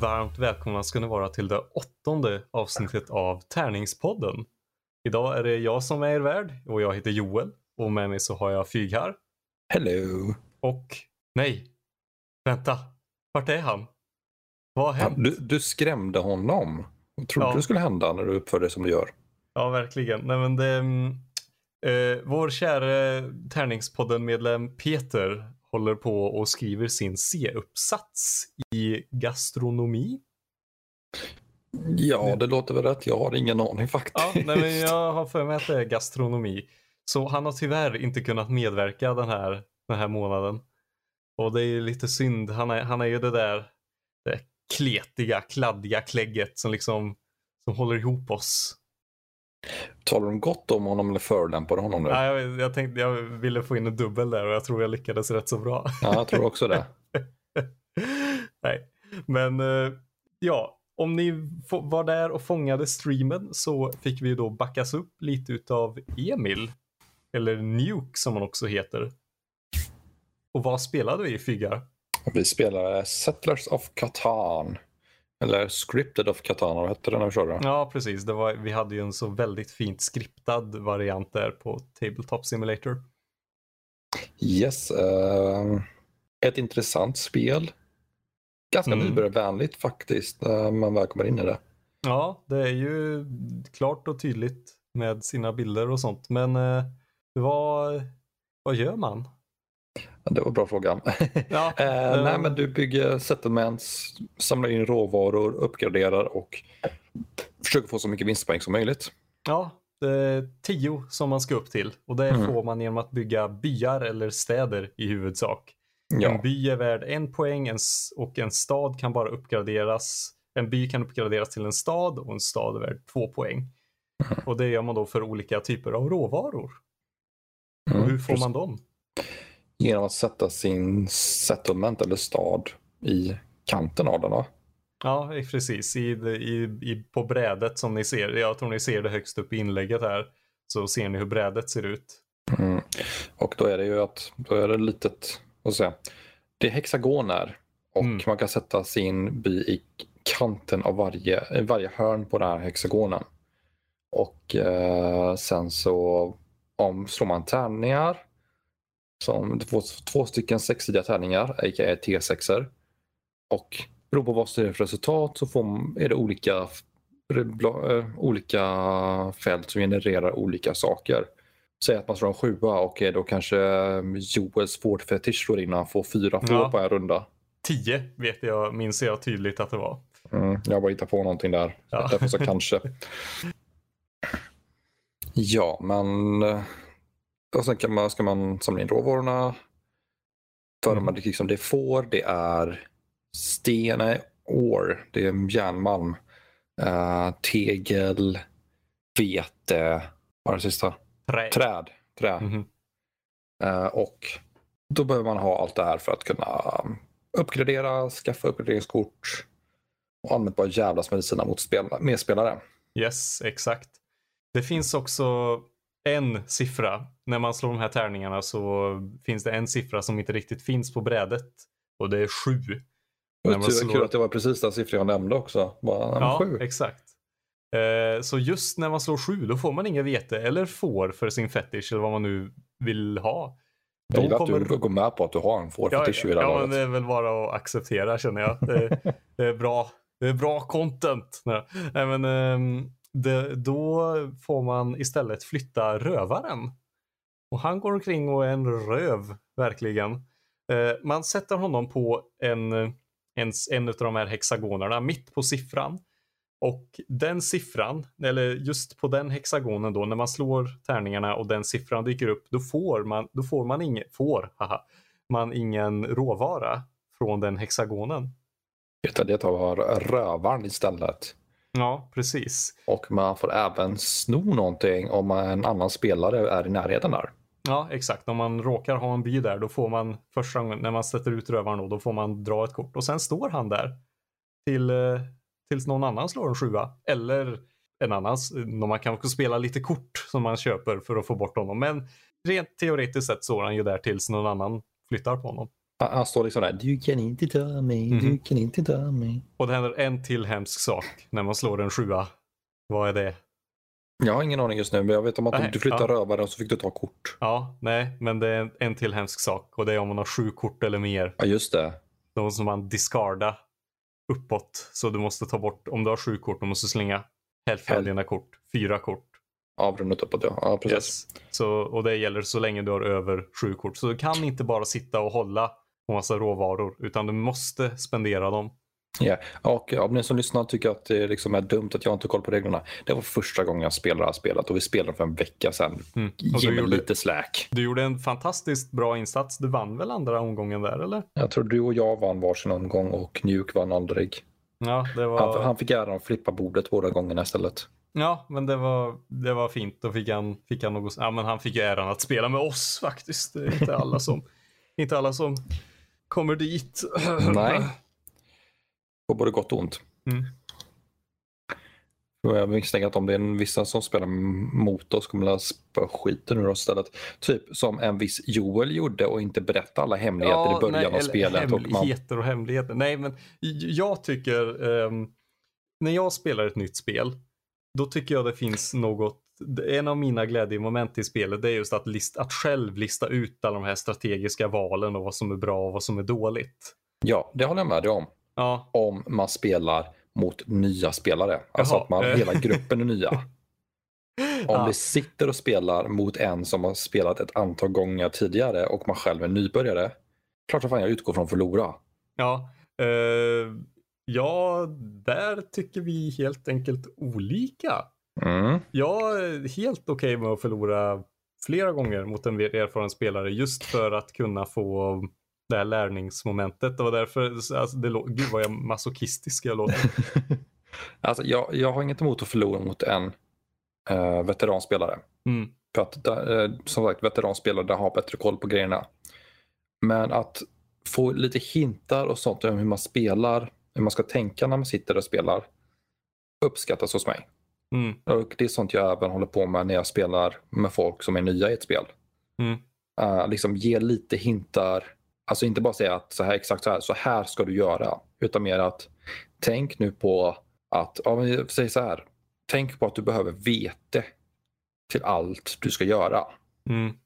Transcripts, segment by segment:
Varmt välkomna ska ni vara till det åttonde avsnittet av Tärningspodden. Idag är det jag som är er värd och jag heter Joel och med mig så har jag Fyg här. Hello. Och nej, vänta, vart är han? Vad har hänt? Du, du skrämde honom. Vad trodde Ja. du skulle hända när du uppförde dig som du gör? Ja, verkligen. Nej, men det, mm, eh, vår kära Tärningspodden-medlem Peter håller på och skriver sin C-uppsats i gastronomi. Ja, det låter väl rätt. Jag har ingen aning faktiskt. Ja, nej, men jag har för mig att det är gastronomi. Så han har tyvärr inte kunnat medverka den här, den här månaden. Och det är ju lite synd. Han är, han är ju det där det kletiga, kladdiga klägget som liksom som håller ihop oss. Talar de gott om honom eller förolämpar du honom nu? Ja, jag, jag tänkte jag ville få in en dubbel där och jag tror jag lyckades rätt så bra. Ja, jag tror också det. Nej, men eh, ja, om ni var där och fångade streamen så fick vi ju då backas upp lite utav Emil. Eller Nuke som han också heter. Och vad spelade vi i Fyggar? Vi spelar Settlers of Catan. Eller Scripted of Catan, vad hette det när vi körde? Ja, precis. Det var, vi hade ju en så väldigt fint skriptad variant där på Tabletop Simulator. Yes. eh, ett intressant spel. Ganska Mm. nybörjarvänligt faktiskt, när man väl kommer in i det. Ja, det är ju klart och tydligt med sina bilder och sånt. Men eh, vad, vad gör man? Det var en bra fråga. Ja, Eh, nej, men du bygger settlements, samlar in råvaror, uppgraderar och försöker få så mycket vinstpoäng som möjligt. Ja, det är tio som man ska upp till och det Mm. får man genom att bygga byar eller städer i huvudsak. En Ja, by är värd en poäng en och en stad kan bara uppgraderas. En by kan uppgraderas till en stad och en stad är värd två poäng. Mm. Och det gör man då för olika typer av råvaror. Och Mm, hur får man dem? Genom att sätta sin settlement eller stad i kanten av den. Va? Ja, precis. I, i, i, på brädet som ni ser. Jag tror ni ser det högst upp i inlägget här. Så ser ni hur brädet ser ut. Mm. Och då är det ju att då är det litet, vad säga, det är hexagoner och Mm. man kan sätta sin by i kanten av varje, varje hörn på den här hexagonen. Och eh, sen så om slår man tärningar, som två, två stycken sexsidiga tärningar, a.k.a. T6er. Och beroende på vad det är för resultat så får, är det olika, eh, olika fält som genererar olika saker. Säg att man slår en sjua och är då kanske Joels Ford Fetish slår in och han får fyra får Ja. på en runda. Tio vet jag, minns jag tydligt att det var. Mm, jag bara hittar på någonting där. Ja. Därför så kanske. Ja, men eh, och sen kan man, ska man samla in råvarorna. För Mm. man, det, liksom, det är får, det är sten, nej, år, det är järnmalm, eh, tegel, vete, vad är det sista? Trä. Träd. Trä. Mhm. Eh, och då behöver man ha allt det här för att kunna um, uppgradera, skaffa uppgraderingskort och allmänt bara jävlas med sina motspelare, medspelare. Yes, exakt. Det finns också en siffra. När man slår de här tärningarna så finns det en siffra som inte riktigt finns på brädet. Och det är sju. Det slår- kul att det var precis den siffran jag nämnde också. Bara, ja, sju. exakt. Eh, så just när man slår sju då får man inga vete eller får för sin fetish eller vad man nu vill ha. Jag gillar kommer- att du går med på att du har en får Ja, fetisch vid det ja men det är väl bara att acceptera känner jag. Det, det är bra. Det är bra content. Nej, men, ehm, det, då får man istället flytta rövaren. Och han går omkring och är en röv, verkligen. Eh, man sätter honom på en, en, en av de här hexagonerna mitt på siffran. Och den siffran, eller just på den hexagonen då, när man slår tärningarna och den siffran dyker upp, då får man, då får man ingen, får, haha, man ingen råvara från den hexagonen. Utan det tar rövaren istället. Ja, precis. Och man får även sno någonting om en annan spelare är i närheten där. Ja, exakt. Om man råkar ha en by där, då får man första gången när man sätter ut rövaren då, då får man dra ett kort och sen står han där till, eh, tills någon annan slår en sjua. Eller en annan, man kan också spela lite kort som man köper för att få bort honom. Men rent teoretiskt sett står han ju där tills någon annan flyttar på honom. Han, står liksom där. Du kan inte ta mig, du Mhm. kan inte ta mig. Och det händer en till hemsk sak när man slår en sjua. Vad är det? Jag har ingen aning just nu, men jag vet om att om Nej, du flyttar ja. rövaren så fick du ta kort. Ja, nej, men det är en, en till hemsk sak och det är om man har sju kort eller mer. Ja, just det. Då som man discarda uppåt. Så du måste ta bort, om du har sju kort, du måste slänga hälften av dina kort. Fyra kort. Avrundat uppåt, ja. ja precis. Yes. Så, och det gäller så länge du har över sju kort. Så du kan inte bara sitta och hålla på massa råvaror, utan du måste spendera dem. Ja. Och om ni som lyssnar tycker att det liksom är dumt att jag inte har koll på reglerna. Det var första gången jag spelade det här spelet och vi spelade för en vecka sedan. Mm. Och Ge mig gjorde, lite slack. du gjorde en fantastiskt bra insats. Du vann väl andra omgången där, eller? Jag tror du och jag vann varsin omgång och Nuke vann aldrig. Ja, det var... Han, han fick äran att flippa bordet båda gångerna istället. Ja, men det var, det var fint. Då fick han, fick han något, ja, men han fick ju äran att spela med oss faktiskt. Det är inte alla som, inte alla som kommer dit. Nej. På både gott och ont. Mm. Och Jag misstänker att om det är vissa som spelar mot oss kommer att spöa skiten ur oss istället. Typ som en viss Joel gjorde och inte berätta alla hemligheter i början nej, av eller spelet. Och man, Hemligheter och hemligheter. Nej, men jag tycker, ehm, när jag spelar ett nytt spel, då tycker jag det finns något, en av mina glädjemoment i spelet, är just att, list, att själv lista ut alla de här strategiska valen och vad som är bra och vad som är dåligt. ja, det håller jag med dig om. Ja, Om man spelar mot nya spelare. Alltså Jaha, att man, hela gruppen är nya. Om Ja. vi sitter och spelar mot en som har spelat ett antal gånger tidigare och man själv är nybörjare. Klart som fan jag utgår från förlora. Ja, eh, ja, där tycker vi helt enkelt olika. Mm. Jag är helt okej med att förlora flera gånger mot en erfaren spelare just för att kunna få det här lärningsmomentet. Det var därför, alltså, det, gud vad jag masochistisk jag låter. alltså, jag, jag har inget emot att förlora mot en eh, veteranspelare. Mm. För att eh, som sagt, veteranspelare har bättre koll på grejerna. Men att få lite hintar och sånt om hur man spelar, hur man ska tänka när man sitter och spelar uppskattas hos mig. Mm. Och det är sånt jag även håller på med när jag spelar med folk som är nya i ett spel. Mm. Uh, liksom ge lite hintar. Alltså inte bara säga att så här exakt så här, så här ska du göra. Utan mer att tänk nu på att, ja, säg så här. Tänk på att du behöver vete till allt du ska göra. Mm.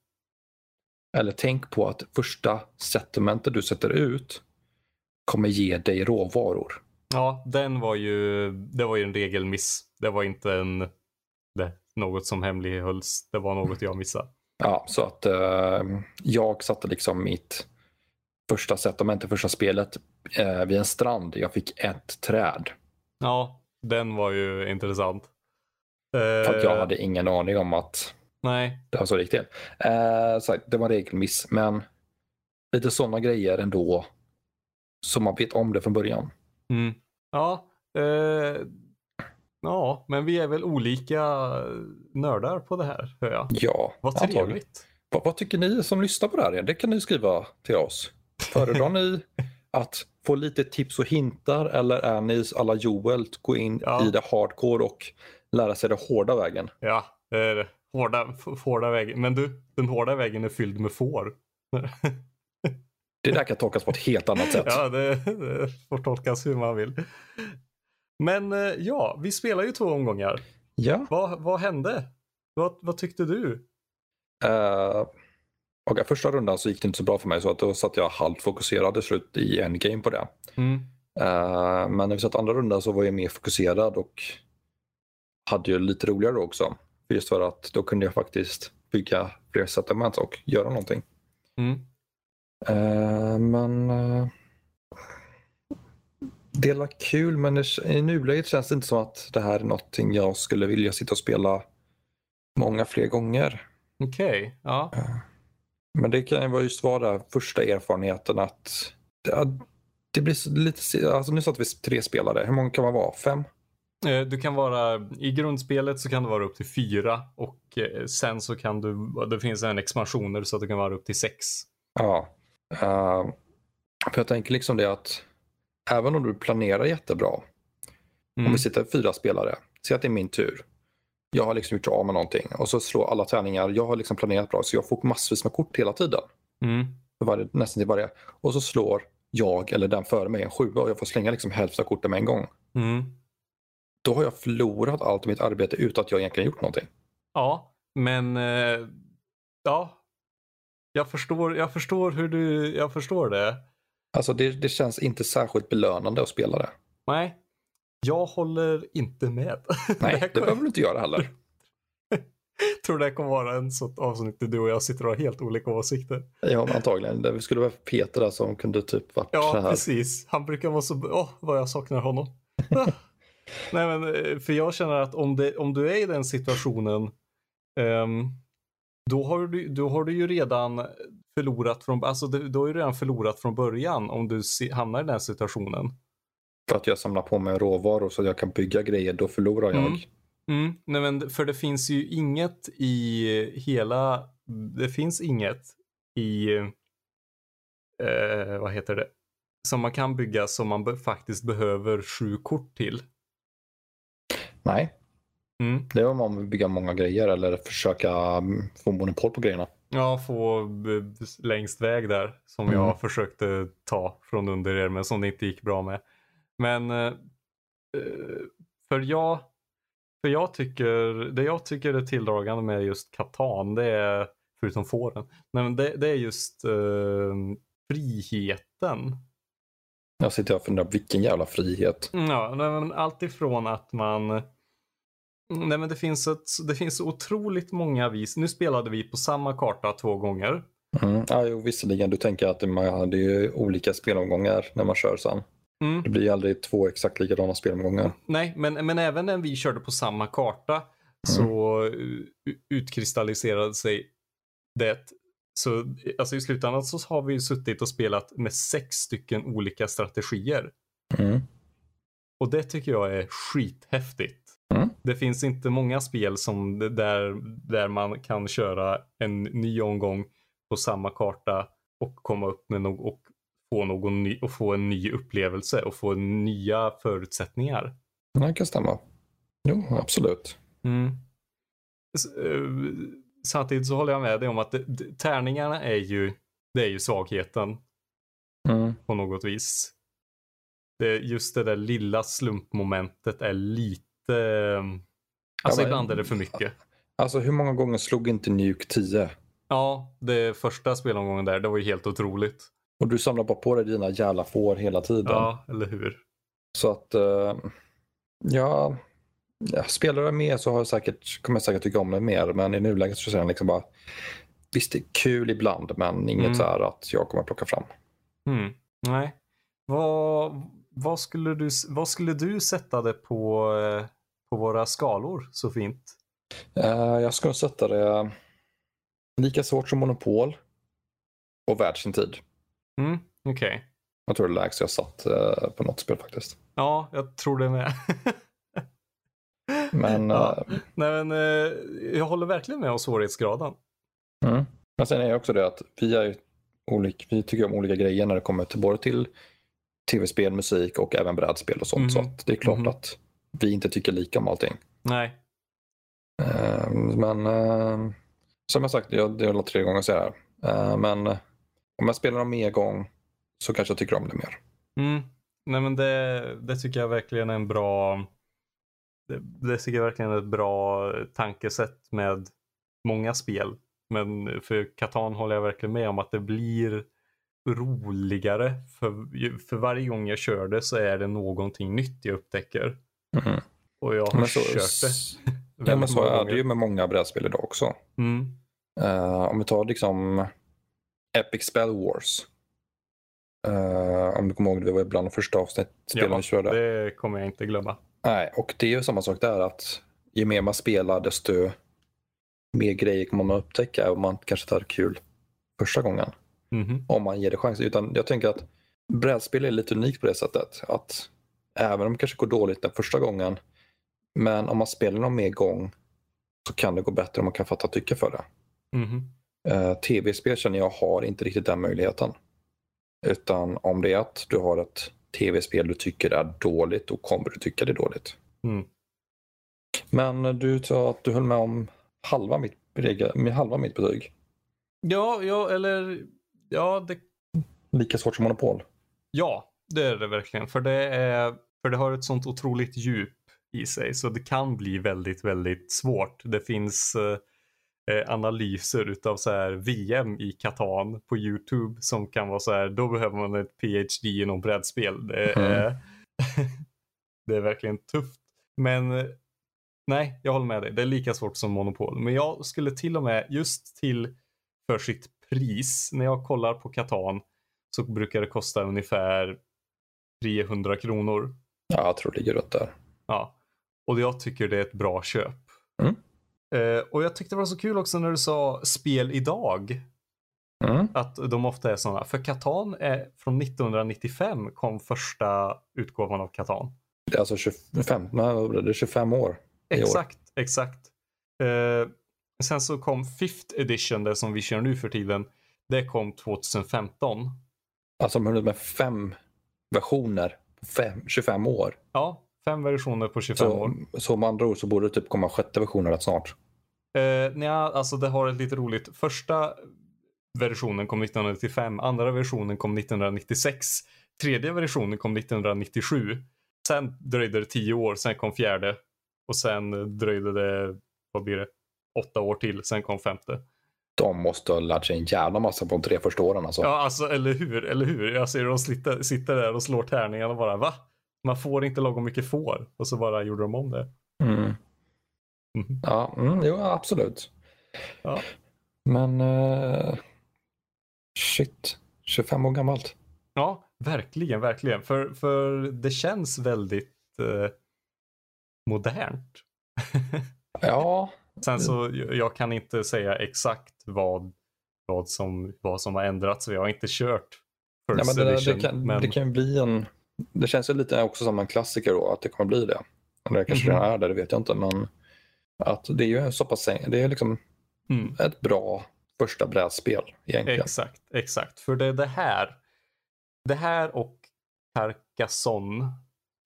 Eller tänk på att första settlementet du sätter ut kommer ge dig råvaror. Ja, den var ju, det var ju en regelmiss. Det var inte en, det, något som hemlighölls. Det var något jag missade. Ja, så att eh, jag satte liksom mitt första settlement i första spelet eh, vid en strand. Jag fick ett träd. Ja, den var ju intressant. För att jag Eh, hade ingen aning om att Nej, det var så gick till. Eh, så det var en regelmiss, men lite sådana grejer ändå. Så man vet om det från början. Mm. Ja, eh, ja, men vi är väl olika nördar på det här, hör jag. Ja, Vad trevligt. Vad, vad tycker ni som lyssnar på det här? Det kan ni skriva till oss. Föredrar ni att få lite tips och hintar eller är ni alla Joel gå in Ja. i det hardcore och lära sig det hårda vägen? Ja, eh, hårda, f- hårda vägen. Men du, den hårda vägen är fylld med får. Det där kan tolkas på ett helt annat sätt. ja, det, det får tolkas hur man vill. Men eh, ja, vi spelar ju två omgångar. Ja. Vad, vad hände? Vad, vad tyckte du? Uh, och i första rundan så gick det inte så bra för mig så att då satt jag halvt fokuserad slut i en game på det. Mm. Eh, men när vi satt andra rundan så var jag mer fokuserad och hade ju lite roligare då också. Just för att då kunde jag faktiskt bygga fler settlements och göra någonting. Mm. Eh, men uh, det är kul men det, i nuläget känns det inte som att det här är någonting jag skulle vilja sitta och spela många fler gånger. Okej, ja. Men det kan ju vara just vara den första erfarenheten att det, det blir lite, alltså nu satt vi tre spelare, hur många kan man vara? Fem? Du kan vara, i grundspelet så kan det vara upp till fyra och sen så kan du, det finns en expansioner så att det kan vara upp till sex. Ja. Eh, för jag tänker liksom det att även om du planerar jättebra, Mm. om vi sitter fyra spelare, säg att det är min tur. Jag har liksom gjort av med någonting och så slår alla tärningar, jag har liksom planerat bra så jag får massvis med kort hela tiden. Mm. varje, nästan till varje. Och så slår jag eller den före mig en sjua och jag får slänga liksom hälften av korten med en gång. Mm. Då har jag förlorat allt mitt arbete utan att jag egentligen gjort någonting. Ja, men eh, ja. Jag förstår, jag förstår hur du, jag förstår det. Alltså det, det känns inte särskilt belönande att spela det. Nej, jag håller inte med. Nej, det kommer- behöver du inte göra heller. tror det här kommer vara en sånt avsnitt där du och jag sitter och har helt olika åsikter. Ja, antagligen. Det skulle vara Peter där som kunde typ varit Ja, så här. precis. Han brukar vara så... Åh, vad jag saknar honom. Ah. Nej, men eh, för jag känner att om, det, om du är i den situationen, ehm, då, har du, då har du ju redan förlorat från... Alltså, det- då har du redan förlorat från början om du se, hamnar i den situationen. För att jag samlar på mig råvaror så att jag kan bygga grejer, då förlorar jag. Mm. Mm, nej men för det finns ju inget i hela, det finns inget i, eh, vad heter det, som man kan bygga som man be- faktiskt behöver sju kort till. Nej, Mm. det är om man vill bygga många grejer eller försöka mm, få monopol på grejerna. Ja, få b- längst väg där som Mm. jag försökte ta från under er men som det inte gick bra med. Men eh, eh, för jag, för jag tycker, det jag tycker är tilldragande med just Katan, det är, förutom fåren, men det, det är just eh, friheten. Jag sitter och funderar, vilken jävla frihet. Ja, nej, men allt ifrån att man Nej men det finns, ett, det finns otroligt många vis. Nu spelade vi på samma karta två gånger. Mm. Ja, jo, visserligen, du tänker att man, det är ju olika spelomgångar när man kör sen. Mm. Det blir ju aldrig två exakt likadana spelomgångar. Nej, men, men även när vi körde på samma karta så u- utkristalliserade sig det. Så alltså i slutändan så har vi suttit och spelat med sex stycken olika strategier. Mm. Och det tycker jag är skithäftigt. Mm. Det finns inte många spel som där, där man kan köra en ny omgång på samma karta och komma upp med något och få någon ny och få en ny upplevelse och få nya förutsättningar. Det kan stämma. Jo, absolut. Mm. Eh, Samtidigt så håller jag med dig om att tärningarna är ju, det är ju svagheten Mm. på något vis. Det, just det där lilla slumpmomentet är lite, alltså men- ibland är det för mycket. Alltså hur många gånger slog inte Nuke 10? Ja, det första spelomgången där, det var ju helt otroligt. Och du samlar bara på dig dina jävla får hela tiden. Ja, eller hur? Så att, eh, ja, ja, spelar jag mer så har jag säkert, kommer jag säkert tycka om det mer. Men i nuläget så säger jag liksom bara, visst det är kul ibland men inget Mm. så här att jag kommer plocka fram. Mm. Nej. Vad, vad, skulle du, vad skulle du sätta det på, eh, på våra skalor så fint? Eh, jag skulle sätta det lika svårt som Monopol och värd sin tid. Mm, Okej. Jag tror det lägst jag satt eh, på något spel faktiskt. Ja, jag tror det med. Men, Ja. eh, Nej, men, jag håller verkligen med om svårighetsgraden. mm. men sen är det också det att vi, är ju olik, vi tycker om olika grejer när det kommer till både till tv-spel, musik och även brädspel och sånt. Mhm. Så att det är klart Mhm. att vi inte tycker lika om allting. Nej. Eh, Men eh, som jag sagt, jag, det väl tre gånger så här. Eh, Men om jag spelar dem mer gång så kanske jag tycker om det mer. Mm. Nej, men det, det tycker jag verkligen är en bra det, det tycker jag verkligen är ett bra tankesätt med många spel. Men för Catan håller jag verkligen med om att det blir roligare. För, för varje gång jag kör det så är det någonting nytt jag upptäcker. Mhm. Och jag har Men så, kört det ja, men så är det ju med många brädspel idag också. Mm. Eh, om vi tar liksom Epic Spell Wars. Eh, om du kommer ihåg, det var bland de första avsnitt spelen Ja, vi körde. det kommer jag inte glömma. Nej, och det är ju samma sak där att ju mer man spelar desto mer grejer kommer man upptäcka och man kanske tar kul första gången. Mhm. Om man ger det chans. Utan jag tänker att brädspel är lite unikt på det sättet att även om det kanske går dåligt den första gången men om man spelar någon mer gång så kan det gå bättre om man kan fatta tycke för det. Mhm. Eh, Tv-spel känner jag har inte riktigt den möjligheten. Utan om det är att du har ett tv-spel du tycker är dåligt, då kommer du tycka det är dåligt. Mm. Men du sa att du höll med om halva mitt, med halva mitt betyg. Ja, ja, eller ja, det, Lika svårt som Monopol. ja, det är det verkligen. För det, är, för det har ett sånt otroligt djup i sig. Så det kan bli väldigt, väldigt svårt. Det finns eh, eh, analyser utav så här VM i Katan på YouTube som kan vara så här, då behöver man ett PhD i någon brädspel. Det är, det är verkligen tufft. Men eh, nej, jag håller med dig. Det är lika svårt som Monopol. Men jag skulle till och med just till för sitt pris, när jag kollar på Katan så brukar det kosta ungefär 300 kronor. Ja, jag tror det ligger runt där. Ja, och jag tycker det är ett bra köp. Mm. Eh, och jag tyckte det var så kul också när du sa spel idag. Mm. Att de ofta är sådana. För Katan är från 1995 kom första utgåvan av Katan. Det är alltså 25, nej, vad blir det 25 år. i år. Exakt, exakt. Sen så kom Fifth edition, det som vi kör nu för tiden. Det kom 2015. Alltså de har hunnit med fem versioner på fem, 25 år. Ja, fem versioner på 25 år. Så, så med andra ord så borde det typ komma sjätte versionen rätt snart. Eh, nja, alltså det har ett lite roligt. Första versionen kom 1995, andra versionen kom 1996, tredje versionen kom 1997. Sen dröjde det tio år, sen kom fjärde och sen dröjde det, vad blir det, åtta år till, sen kom femte. De måste ha lärt sig en jävla massa på de tre första åren alltså. Ja, alltså eller hur, eller hur? Jag ser dem sitta, sitter där och slår tärningarna och bara va? Man får inte lagom mycket får. Och så bara gjorde de om det. Mm. Mhm. Ja, mm, jo, absolut. Ja. Men eh, shit, 25 år gammalt. Ja, verkligen, verkligen. För, för det känns väldigt eh, modernt. Ja, Sen så, jag kan inte säga exakt vad, vad, som, vad som har ändrats. Jag har inte kört First men det, Edition. det, kan, men, det kan bli en... Det känns ju lite också som en klassiker då, att det kommer bli det. Eller det kanske Mhm. redan är det, det vet jag inte. Men att det är ju så pass... Det är liksom mm, ett bra första brädspel egentligen. exakt, exakt. För det är det här. Det här och Carcassonne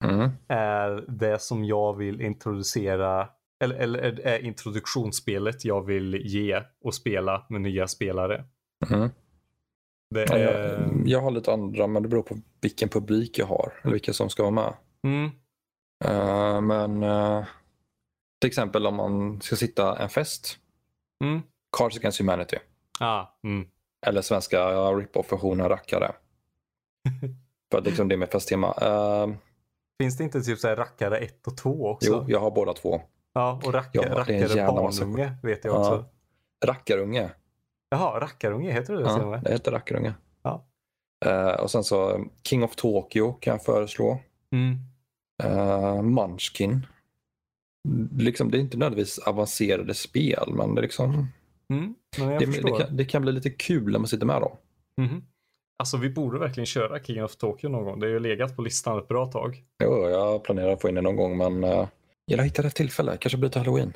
Mm. är det som jag vill introducera eller, eller är- introduktionsspelet jag vill ge och spela med nya spelare. Mm. Det Ja, är... Jag, jag har lite andra, men det beror på vilken publik jag har. Eller vilka som ska vara med. Mm, Eh, men eh, till exempel om man ska sitta en fest. mm, Cards Against Humanity. ah, mm. Eller svenska rip-off-versionen Rackare. För att liksom det är med festtema. Eh, Finns det inte typ så här rackare 1 och 2 också? jo, jag har båda två. Ja, och rack, Ja, rackare barnunge vet jag Ja. också. Rackarunge. Jaha, rackarunge heter det Ja, det heter Rackarunge. Ja. Eh, och sen så eh, King of Tokyo kan jag föreslå. Mm. Uh, Munchkin. Liksom, det är inte nödvändigtvis avancerade spel, men det, liksom, Mm. Men det, det, kan, det kan bli lite kul när man sitter med dem. Mhm. Alltså vi borde verkligen köra King of Tokyo någon gång. Det har ju legat på listan ett bra tag. Jo, jag planerar att få in det någon gång, men uh, jag hittar rätt tillfälle. Kanske blir till halloween.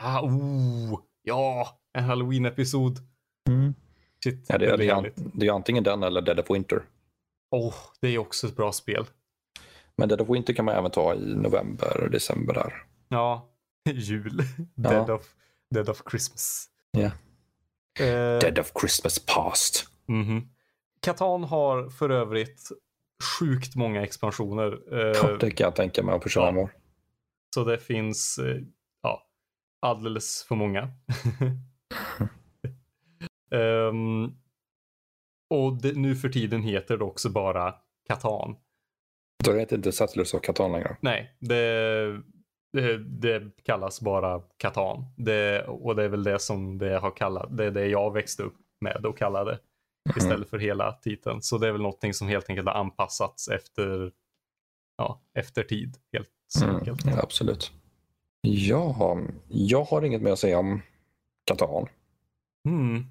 Ah, oh, ja, en halloween-episod. Shit, Ja, det, är, det, är, det är antingen den eller Dead of Winter. Åh, det är också ett bra spel. Men Dead of Winter kan man även ta i november och december där. Ja, jul. Ja. Dead, of, Dead of Christmas. Ja. Eh, Dead of Christmas Past. mhm. Catan har för övrigt sjukt många expansioner. Eh, det kan jag tänka mig på 25 ja. år. Så det finns eh, ja, alldeles för många. Ehm, och det, nu för tiden heter det också bara Catan. Då heter inte Settlers of Catan längre. Nej, det, det, det kallas bara Catan. Det, och det är väl det som det har kallat. Det är det jag växte upp med och kallade istället för hela titeln. Så det är väl någonting som helt enkelt har anpassats efter, ja, efter tid. Helt Mm, absolut. Ja, jag har inget mer att säga om Catan. Hmm.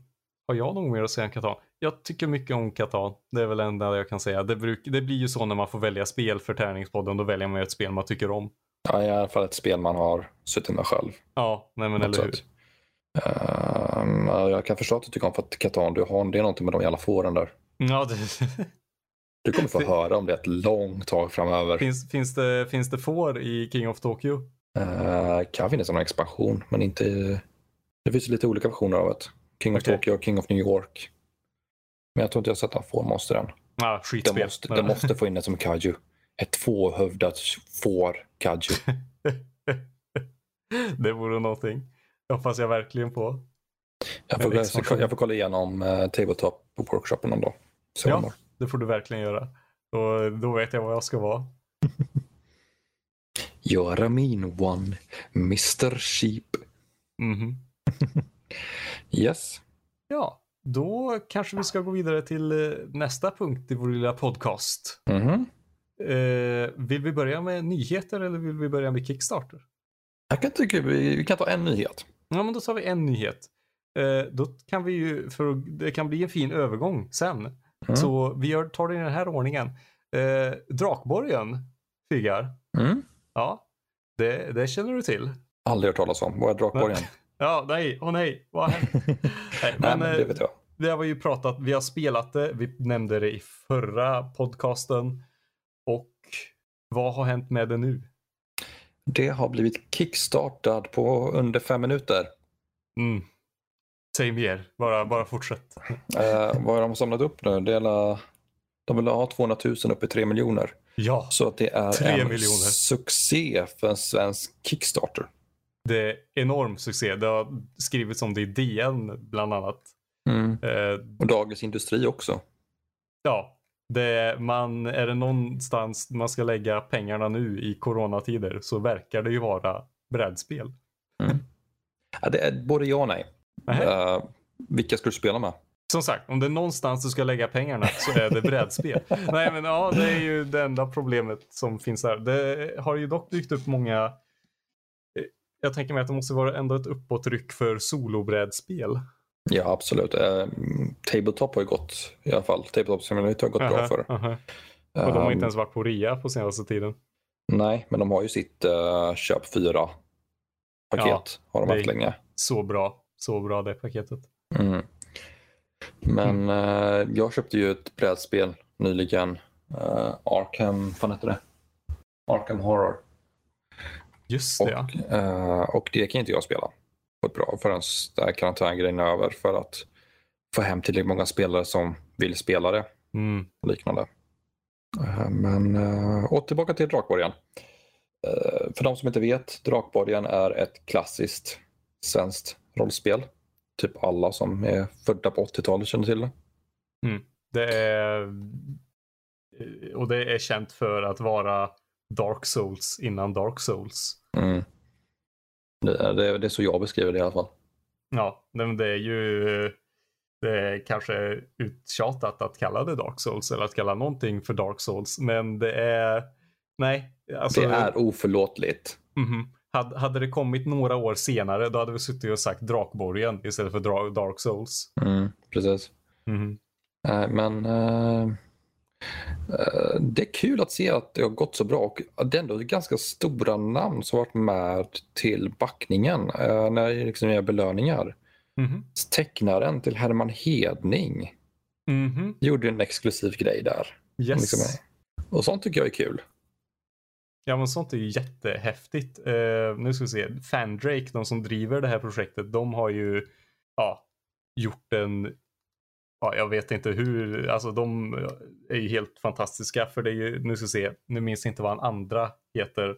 Har jag något mer att säga om Catan? Jag tycker mycket om Catan. Det är väl det enda jag kan säga. Det, bruk, det blir ju så när man får välja spel för Tärningspodden. Då väljer man ju ett spel man tycker om. Ja, i alla fall ett spel man har suttit med själv. Ja, nej men eller hur. Ja, jag kan förstå att du tycker om för att Catan, du har, det är någonting med de jävla fåren där. Ja, det, Du kommer få Det- höra om det ett långt tag framöver. finns, finns, det, finns det får i King of Tokyo? Uh, kan finnas någon expansion, men inte... Det finns lite olika versioner av det. King of Okej. Tokyo och King of New York. Men jag tror inte jag har sett några fårmonster än. Ah, Det skitspel. måste, det måste få in det som kaju. Ett tvåhövdat får kaju. det vore någonting. Det hoppas jag verkligen på. Jag får, jag får kolla igenom uh, Tabletop på workshopen någon dag. Se Ja. Det får du verkligen göra. Och då vet jag vad jag ska vara. You're a mean one, Mr Sheep. Mhm. Yes. Ja, då kanske vi ska gå vidare till eh, nästa punkt i vår lilla podcast. Mhm. Eh, vill vi börja med nyheter eller vill vi börja med Kickstarter? Jag kan tycka vi, vi kan ta en nyhet. Ja, men då tar vi en nyhet. Eh, då kan vi ju, för det kan bli en fin övergång sen. Mm. Så vi gör, tar det i den här ordningen. Eh, Drakborgen, Figar. Mm. Ja, det, det känner du till. Aldrig hört talas om. Vad är Drakborgen? Ja, nej, åh nej, vad har nej, Nej, men, men eh, det vet jag. Vi har ju pratat, vi har spelat det, vi nämnde det i förra podcasten. Och vad har hänt med det nu? Det har blivit kickstartad på under fem minuter. Mm. Säg mer, bara, bara fortsätt. Eh, vad har de samlat upp nu? Det är la, de vill ha 200 000 upp i 3 miljoner. Ja, Så att det är Tre en miljoner. succé för en svensk Kickstarter. det är enorm succé. Det har skrivits om det i DN bland annat. Mm. Eh, Och Dagens Industri också. ja, det, man, är det någonstans man ska lägga pengarna nu i coronatider så verkar det ju vara brädspel. Ja, det är både ja och nej. Eh, vilka ska du spela med? Som sagt, om det är någonstans du ska lägga pengarna så är det brädspel. Nej men ja, det är ju det enda problemet som finns där. Det har ju dock dykt upp många... eh, Jag tänker mig att det måste vara ändå ett uppåtryck för solobrädspel. Ja, absolut. Eh, Tabletop har ju gått i alla fall. Tabletop Simulator har gått bra Aha, för. aha. Och de har Ehm, inte ens varit på rea på senaste tiden. Nej, men de har ju sitt uh, köp 4 paket. Ja, har de haft länge. Så bra. Så bra det paketet. Mm. Men eh, jag köpte ju ett brädspel nyligen. Uh, Arkham, vad heter det? Arkham Horror. Just det ja. Och, eh, och det kan inte jag spela på ett bra förrän karantängrejen är över för att få hem tillräckligt många spelare som vill spela det Mm. och liknande. Eh, Men uh, åter tillbaka till Drakborgen. Eh, för de som inte vet, Drakborgen är ett klassiskt svenskt rollspel. Typ alla som är födda på 80-talet känner till det. Det är... Och det är känt för att vara Dark Souls innan Dark Souls. Mm. Det, är, det, är- det är så jag beskriver det i alla fall. Ja, men det är ju det är kanske uttjatat att kalla det Dark Souls eller att kalla någonting för Dark Souls. Men det är, nej. Alltså, det är oförlåtligt. mhm. Hade, hade det kommit några år senare då hade vi suttit och sagt Drakborgen istället för Dra- Dark Souls. Mm, precis. Mhm. Nej, men eh, eh, det är kul att se att det har gått så bra och det är ändå ganska stora namn som varit med till backningen när det liksom är belöningar. Mhm. Tecknaren till Herman Hedning Mhm. gjorde en exklusiv grej där. Yes. Liksom, och sånt tycker jag är kul. Ja men sånt är ju jättehäftigt. Uh, nu ska vi se. Fandrake, de som driver det här projektet, de har ju ja, gjort en Ja, jag vet inte hur, alltså de är ju helt fantastiska för det är ju, nu ska vi se, nu minns jag inte vad han andra heter.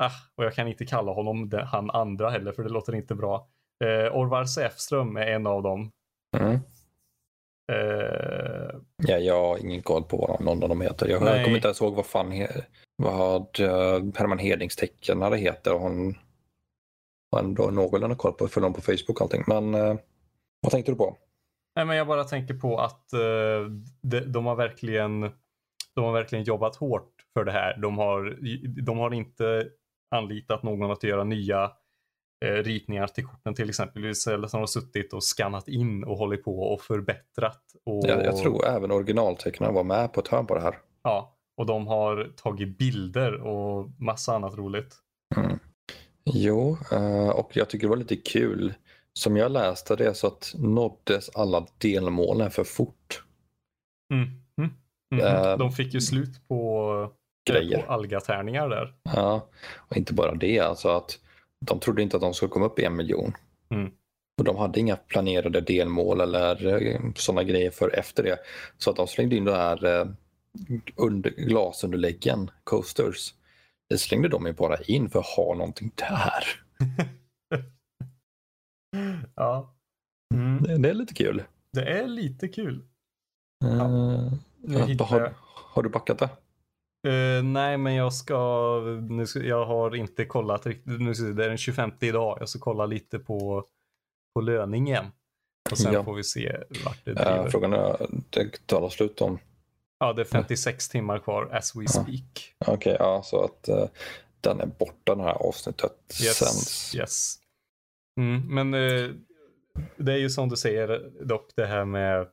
Ah, och jag kan inte kalla honom det, han andra heller för det låter inte bra. Uh, Orvar Säfström är en av dem. Mm. Eh, Ja, jag har ingen koll på vad någon av dem heter. Jag, Nej. kommer inte ens ihåg vad fan he, vad eh, Herman Hedings tecknare heter. Hon har ändå någorlunda koll på, följer på Facebook och allting. Men eh, vad tänkte du på? Nej, men jag bara tänker på att eh, de, de, har verkligen, de har verkligen jobbat hårt för det här. De har, de har inte anlitat någon att göra nya eh, ritningar till korten till exempel. Istället har de suttit och skannat in och hållit på och förbättrat. Och, Jag, jag tror även originaltecknaren var med på ett hörn på det här. Ja, och de har tagit bilder och massa annat roligt. Mm. Jo, eh, och jag tycker det var lite kul. Som jag läste det så att nåddes alla delmålen för fort. Mm. Mm. Mhm. Eh, de fick ju slut på, Grejer. på algatärningar där. Ja, och inte bara det, alltså att de trodde inte att de skulle komma upp i en miljon. Mm. Och de hade inga planerade delmål eller eh, sådana grejer för efter det. Så att de slängde in det här eh, under, glasunderläggen, coasters. Det slängde de ju bara in för att ha någonting där. ja. Mm. Det, det är lite kul. Det är lite kul. Uh, ja, hittar har, har du backat det? Eh, nej, men jag ska, nu ska... Jag har inte kollat riktigt. Nu det är den 25 idag. Jag ska kolla lite på, på löningen. Och sen Ja. får vi se vart det Uh, driver. frågan är, det talar slut om. Ja, det är 56 timmar kvar as we speak. Okej, ja, så att eh, den är borta det här avsnittet Yes. sänds. yes. Mm, men eh, det är ju som du säger dock det här med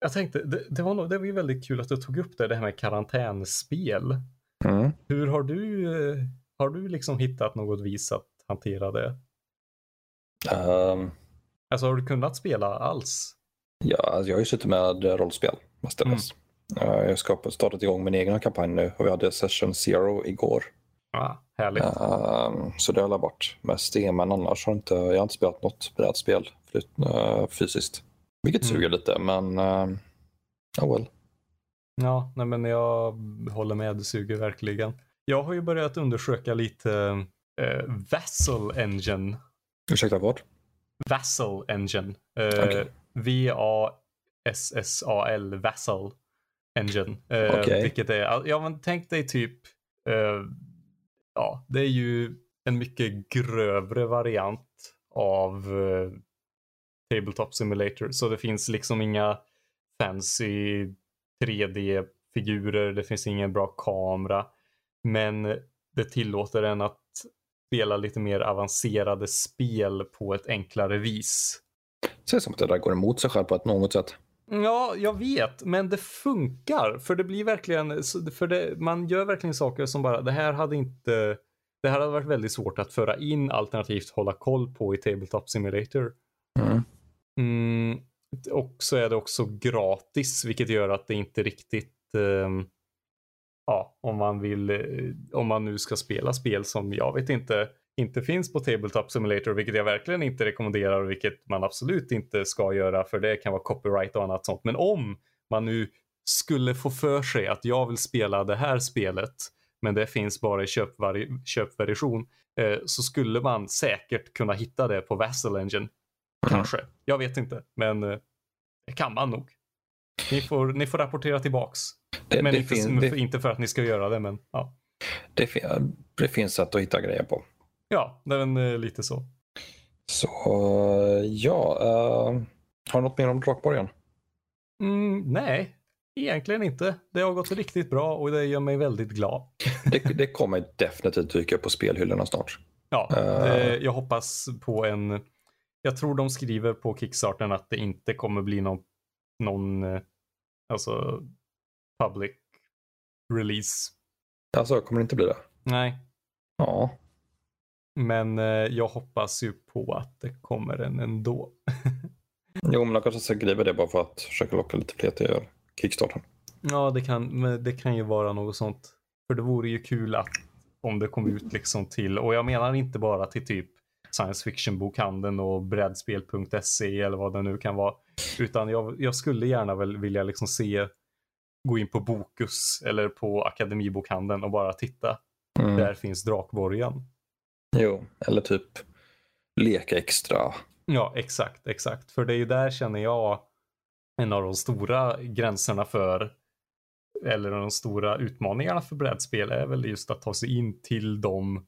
jag tänkte, det, det, var, nog- det var ju väldigt kul att du tog upp det, det här med karantänspel. Mm. Hur har du, eh, har du liksom hittat något vis att hantera det? Ehm, Alltså har du kunnat spela alls? ja, alltså, jag har ju suttit med rollspel mestadels. Mm. Uh, jag har skapat, startat igång min egen kampanj nu och vi hade session zero igår. Ja, härligt. Ehm, så det har alla varit mest det, men annars har inte, jag har inte spelat något brädspel uh, fysiskt. Vilket Mm. suger lite, men uh, oh well. Ja, nej men jag håller med, det suger verkligen. Jag har ju börjat undersöka lite eh, Vassal Engine. Ursäkta, vad? Vassal Engine. Eh, Okej. V-A-S-S-A-L, Vassal Engine. Eh, Okej. Vilket är, ja men tänk dig typ, eh, ja det är ju en mycket grövre variant av eh, Tabletop Simulator. Så det finns liksom inga fancy 3D-figurer, det finns ingen bra kamera. Men det tillåter en att spela lite mer avancerade spel på ett enklare vis. Det ser som att det där går emot sig själv på ett något sätt. Ja, jag vet, men det funkar. För det blir verkligen, för det, man gör verkligen saker som bara, det här hade inte, det här hade varit väldigt svårt att föra in alternativt hålla koll på i Tabletop Simulator. Mm. Mm, och så är det också gratis, vilket gör att det inte riktigt, ehm, ja, om man vill, eh, om man nu ska spela spel som jag vet inte, inte finns på Tabletop Simulator, vilket jag verkligen inte rekommenderar och vilket man absolut inte ska göra, för det kan vara copyright och annat sånt. Men om man nu skulle få för sig att jag vill spela det här spelet, men det finns bara i köpvari- köpversion, eh, så skulle man säkert kunna hitta det på Vassal Engine. Kanske. Jag vet inte, men eh, det kan man nog. Ni får, ni får rapportera tillbaks. Det, men det, inte, fin, det, inte för att ni ska göra det, men ja. det, fin, det finns sätt att hitta grejer på. Ja, väl, eh, lite så. Så ja, eh, har du något mer om Drakborgen? Mm, nej, egentligen inte. Det har gått riktigt bra och det gör mig väldigt glad. Det, det kommer definitivt dyka på spelhyllorna snart. Ja, Eh. det, jag hoppas på en... Jag tror de skriver på Kickstarten att det inte kommer bli någon, någon eh, alltså public release. Alltså, kommer det inte bli det? Nej, Ja, men eh, jag hoppas ju på att det kommer en ändå. jo, men de kanske skriver det bara för att försöka locka lite fler till Kickstarten. Ja, det kan, men det kan ju vara något sånt. För det vore ju kul att om det kom ut liksom till, och jag menar inte bara till typ science fiction bokhandeln och brädspel.se eller vad det nu kan vara. Utan jag, jag skulle gärna väl vilja liksom se, gå in på Bokus eller på Akademibokhandeln och bara titta. Mm. Där finns Drakborgen. Jo, eller typ leka extra. Ja, exakt, exakt. För det är ju där känner jag en av de stora gränserna för eller de stora utmaningarna för brädspel är väl just att ta sig in till de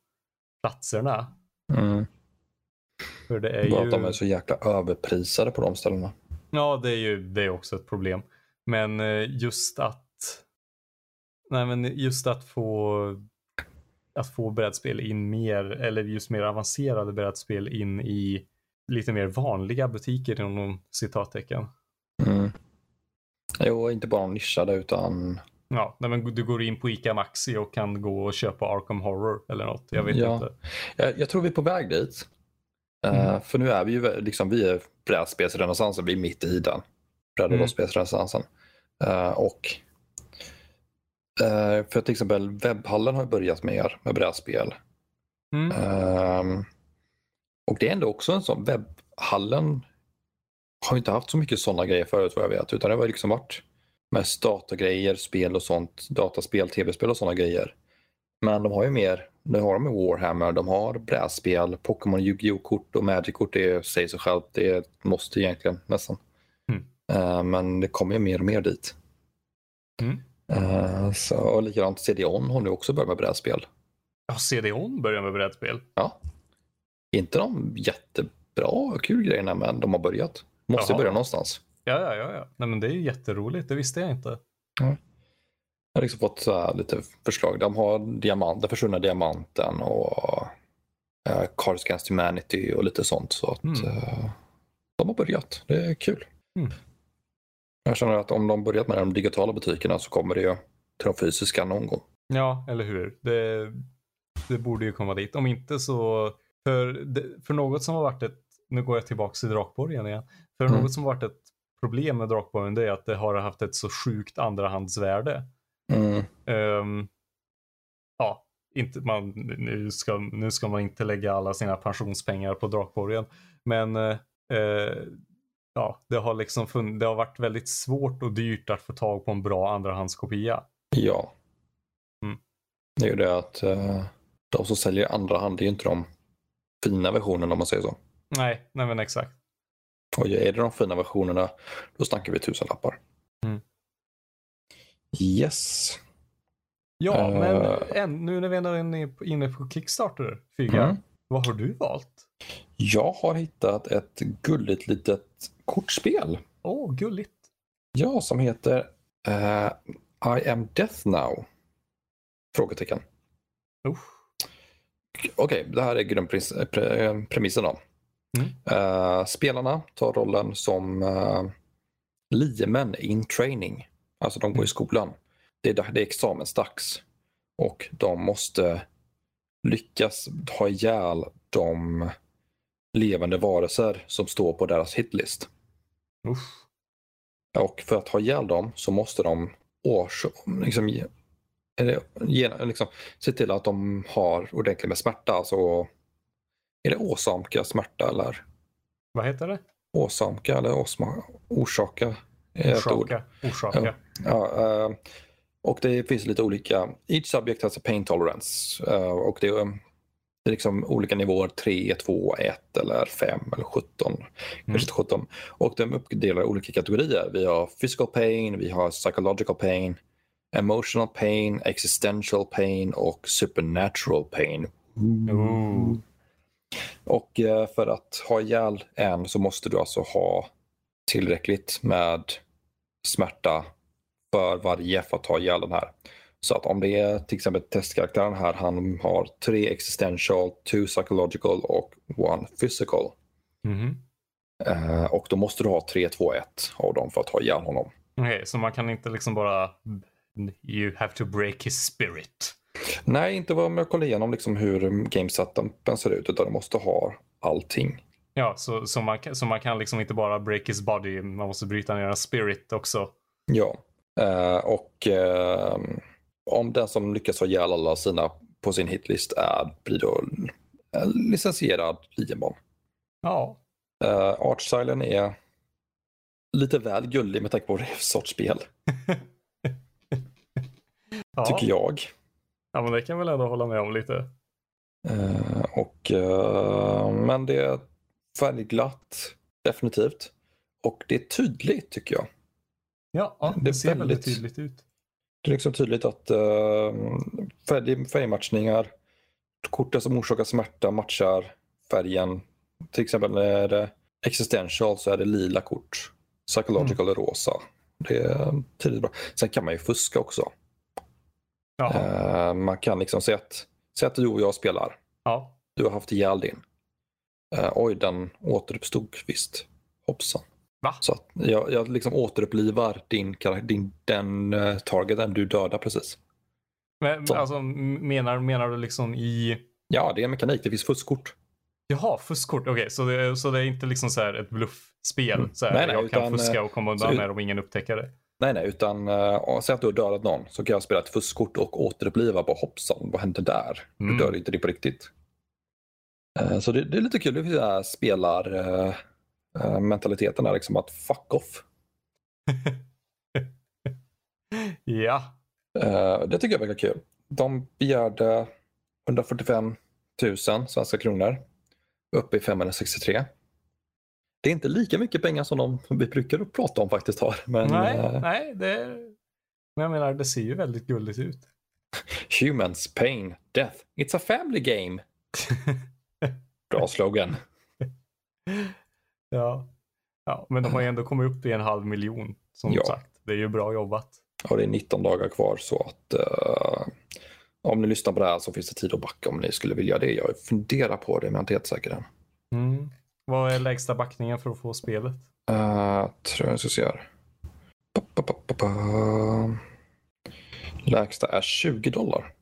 platserna. Mm. För det är Bara ju... att de är så jäkla överprisade på de ställena. Ja, det är ju det är också ett problem. Men eh, just att Nej, men just att få att få brädspel in mer eller just mer avancerade brädspel in i lite mer vanliga butiker inom citattecken. Mm. Jo, inte bara de nischade utan Ja, men du går in på ICA Maxi och kan gå och köpa Arkham Horror eller något. Jag vet Ja. inte. jag, jag tror vi är på väg dit. Eh, Mm. för nu är vi ju liksom, vi är brädspelsrenässansen, vi är mitt i den. Bräd och Mm. Eh, och eh, för till exempel webbhallen har börjat mer med brädspel. Mm. Ehm, Och det är ändå också en sån, webbhallen har inte haft så mycket sådana grejer förut vad jag vet, utan det har liksom varit mest datagrejer, spel och sånt, dataspel, tv-spel och sådana grejer. Men de har ju mer, nu har de Warhammer, de har brädspel, Pokémon, Yu-Gi-Oh kort och Magic-kort, det säger sig självt, det måste egentligen nästan. Mm. Uh, men det kommer ju mer och mer dit. Mm. Uh, så, och likadant CD-ON har nu också börjat med brädspel. Ja, CD-ON börjar med brädspel. Ja. Inte de jättebra och kul grejerna, men de har börjat. Måste Jaha. börja någonstans. Ja, ja, ja. ja. Nej, men det är ju jätteroligt. Det visste jag inte. Jag har liksom fått här lite förslag. De har diamant, den försvunna diamanten och uh, Cards Against Humanity och lite sånt. Så att Mm. eh, de har börjat. Det är kul. Mm. Jag känner att om de börjat med de digitala butikerna så kommer det ju till de fysiska någon gång. Ja, eller hur? Det, det borde ju komma dit. Om inte så, för, för något som har varit ett, nu går jag tillbaka till Drakborgen igen. För Mm. något som har varit ett problem med Drakborgen det är att det har haft ett så sjukt andrahandsvärde. Mm. Ehm, ja, inte man, nu, ska, nu ska man inte lägga alla sina pensionspengar på Drakborgen. Men eh, ja, det har liksom fun- det har varit väldigt svårt och dyrt att få tag på en bra andrahandskopia. Ja. Mm. Det är ju det att eh, de som säljer andra hand det är ju inte de fina versionerna om man säger så. Nej, nej men exakt. Och är det de fina versionerna då snackar vi tusenlappar. Mm. Yes. Ja, Eh. men än, nu när vi ändå är inne på- inne på Kickstarter, Fyga, Mm. Vad har du valt? Jag har hittat ett gulligt litet kortspel. Åh, gulligt. Ja, som heter eh, I am death now? Frågetecken. Usch. Okej, det här är grundpremissen då. Mm. Eh, spelarna tar rollen som uh, liemän in training. Alltså de går Mm. i skolan. Det är, det är examensdags. Och de måste lyckas ha ihjäl de levande varelser som står på deras hitlist. Usch. Och för att ha ihjäl dem så måste de års, liksom, eller, liksom, se till att de har ordentligt med smärta. Alltså, är det åsamka smärta eller Vad heter det? åsamka eller åsma, orsaka? Orsaka. Orsaka. Ja, eh, och det finns lite olika. Each subject has a pain tolerance. eh, och det är, det är liksom olika nivåer. 3, 2, 1 eller 5 eller 17. Kanske inte 17. Och de i olika kategorier. Vi har physical pain, vi har psychological pain, emotional pain, existential pain och supernatural pain. Ooh. Och eh, för att ha ihjäl en så måste du alltså ha tillräckligt med smärta för varje för att ta ihjäl den här. Så att om det är till exempel testkaraktären här, han har tre existential, two psychological och one physical. Mhm. Eh, och då måste du ha 3, 2, 1 av dem för att ta ihjäl honom. Okej, så man kan inte liksom bara You have to break his spirit. Nej, inte vad jag kollar igenom liksom hur game setupen ser ut, utan du måste ha allting. Ja, så, så, man, kan- så man kan liksom inte bara break his body, man måste bryta ner hans spirit också. Ja, eh, och eh, om den som lyckas ha ihjäl alla sina på sin hitlist är, blir då en licensierad liemon. Ja. Uh, Artstylen är lite väl gullig med tanke på vad det är för sorts spel, ja. tycker jag. Ja, men det kan väl ändå hålla med om lite. Eh, och, eh, men det är färgglatt, definitivt. Och det är tydligt tycker jag. Ja, ja Det det, ser väldigt väldigt- tydligt ut. Det är liksom tydligt att uh, färg, färgmatchningar, korten som orsakar smärta matchar färgen. Till exempel när det är existential så är det lila kort. Psychological är rosa. Det är tydligt bra. Sen kan man ju fuska också. Eh, man kan liksom säga att, säga att du och jag spelar. Ja. Du har haft ihjäl din. Eh, oj, den återuppstod visst. Hoppsan. Va? Så jag, jag liksom återupplivar din, din, den uh, targeten du dödar precis. Men Så. alltså, menar, menar du liksom i... Ja, det är mekanik. Det finns fuskkort. Jaha, fuskkort. Okej, så, det, så det är inte liksom så här ett bluffspel? Mm. Så här, Nej, nej, jag kan utan, fuska eh, och komma undan med det och ingen upptäcker det. Nej, nej, utan uh, säg att du har dödat någon så kan jag spela ett fuskkort och återuppliva på hoppsan, vad hände där? Mm. Du dör inte det på riktigt. Eh, Så det, det är lite kul det här spelar eh, eh, mentaliteten där, liksom att fuck off. ja, Eh, Det tycker jag verkar kul. De begärde 145 000 svenska kronor. Uppe i 563. Det är inte lika mycket pengar som de vi brukar prata om faktiskt har. Men nej, eh, nej, det är... Men jag menar, det ser ju väldigt gulligt ut. humans, pain, death. It's a family game. Bra slogan. Ja. ja, men de har ju ändå kommit upp i en halv miljon, som Ja. sagt. Det är ju bra jobbat. Och det är 19 dagar kvar så att eh, om ni lyssnar på det här så finns det tid att backa om ni skulle vilja det. Jag funderar på det men jag är inte helt säker än. Mm. Vad är lägsta backningen för att få spelet? Uh, tror jag ska se här. Pa, pa, pa. Lägsta är 20 dollar.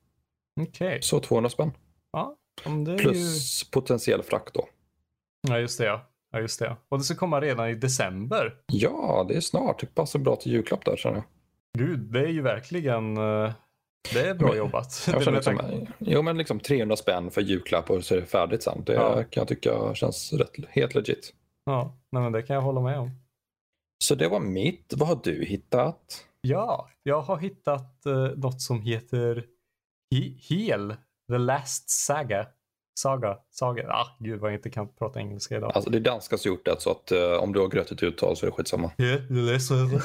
Okej, Så 200 spänn. ja. är ju... Plus potentiell frakt då. Ja, just det ja. Ja. just det. Och det ska komma redan i december. Ja, det är snart. Det passar bra till julklapp där känner jag. Gud, det är ju verkligen... eh, Det är bra Men- jobbat. jag känner liksom, jo men liksom 300 spänn för julklapp och så är det färdigt sen. Det Ja. kan jag tycka känns rätt, helt legit. Ja, nej, men det kan jag hålla med om. Så det var mitt. Vad har du hittat? Ja, jag har hittat uh, något som heter He- Hel, The Last Saga. Saga, Saga. Ah, gud vad jag inte kan prata engelska idag. Alltså det är danska som gjort det så att eh, om du har grötigt uttal så är det skitsamma. Hel, The Last Saga.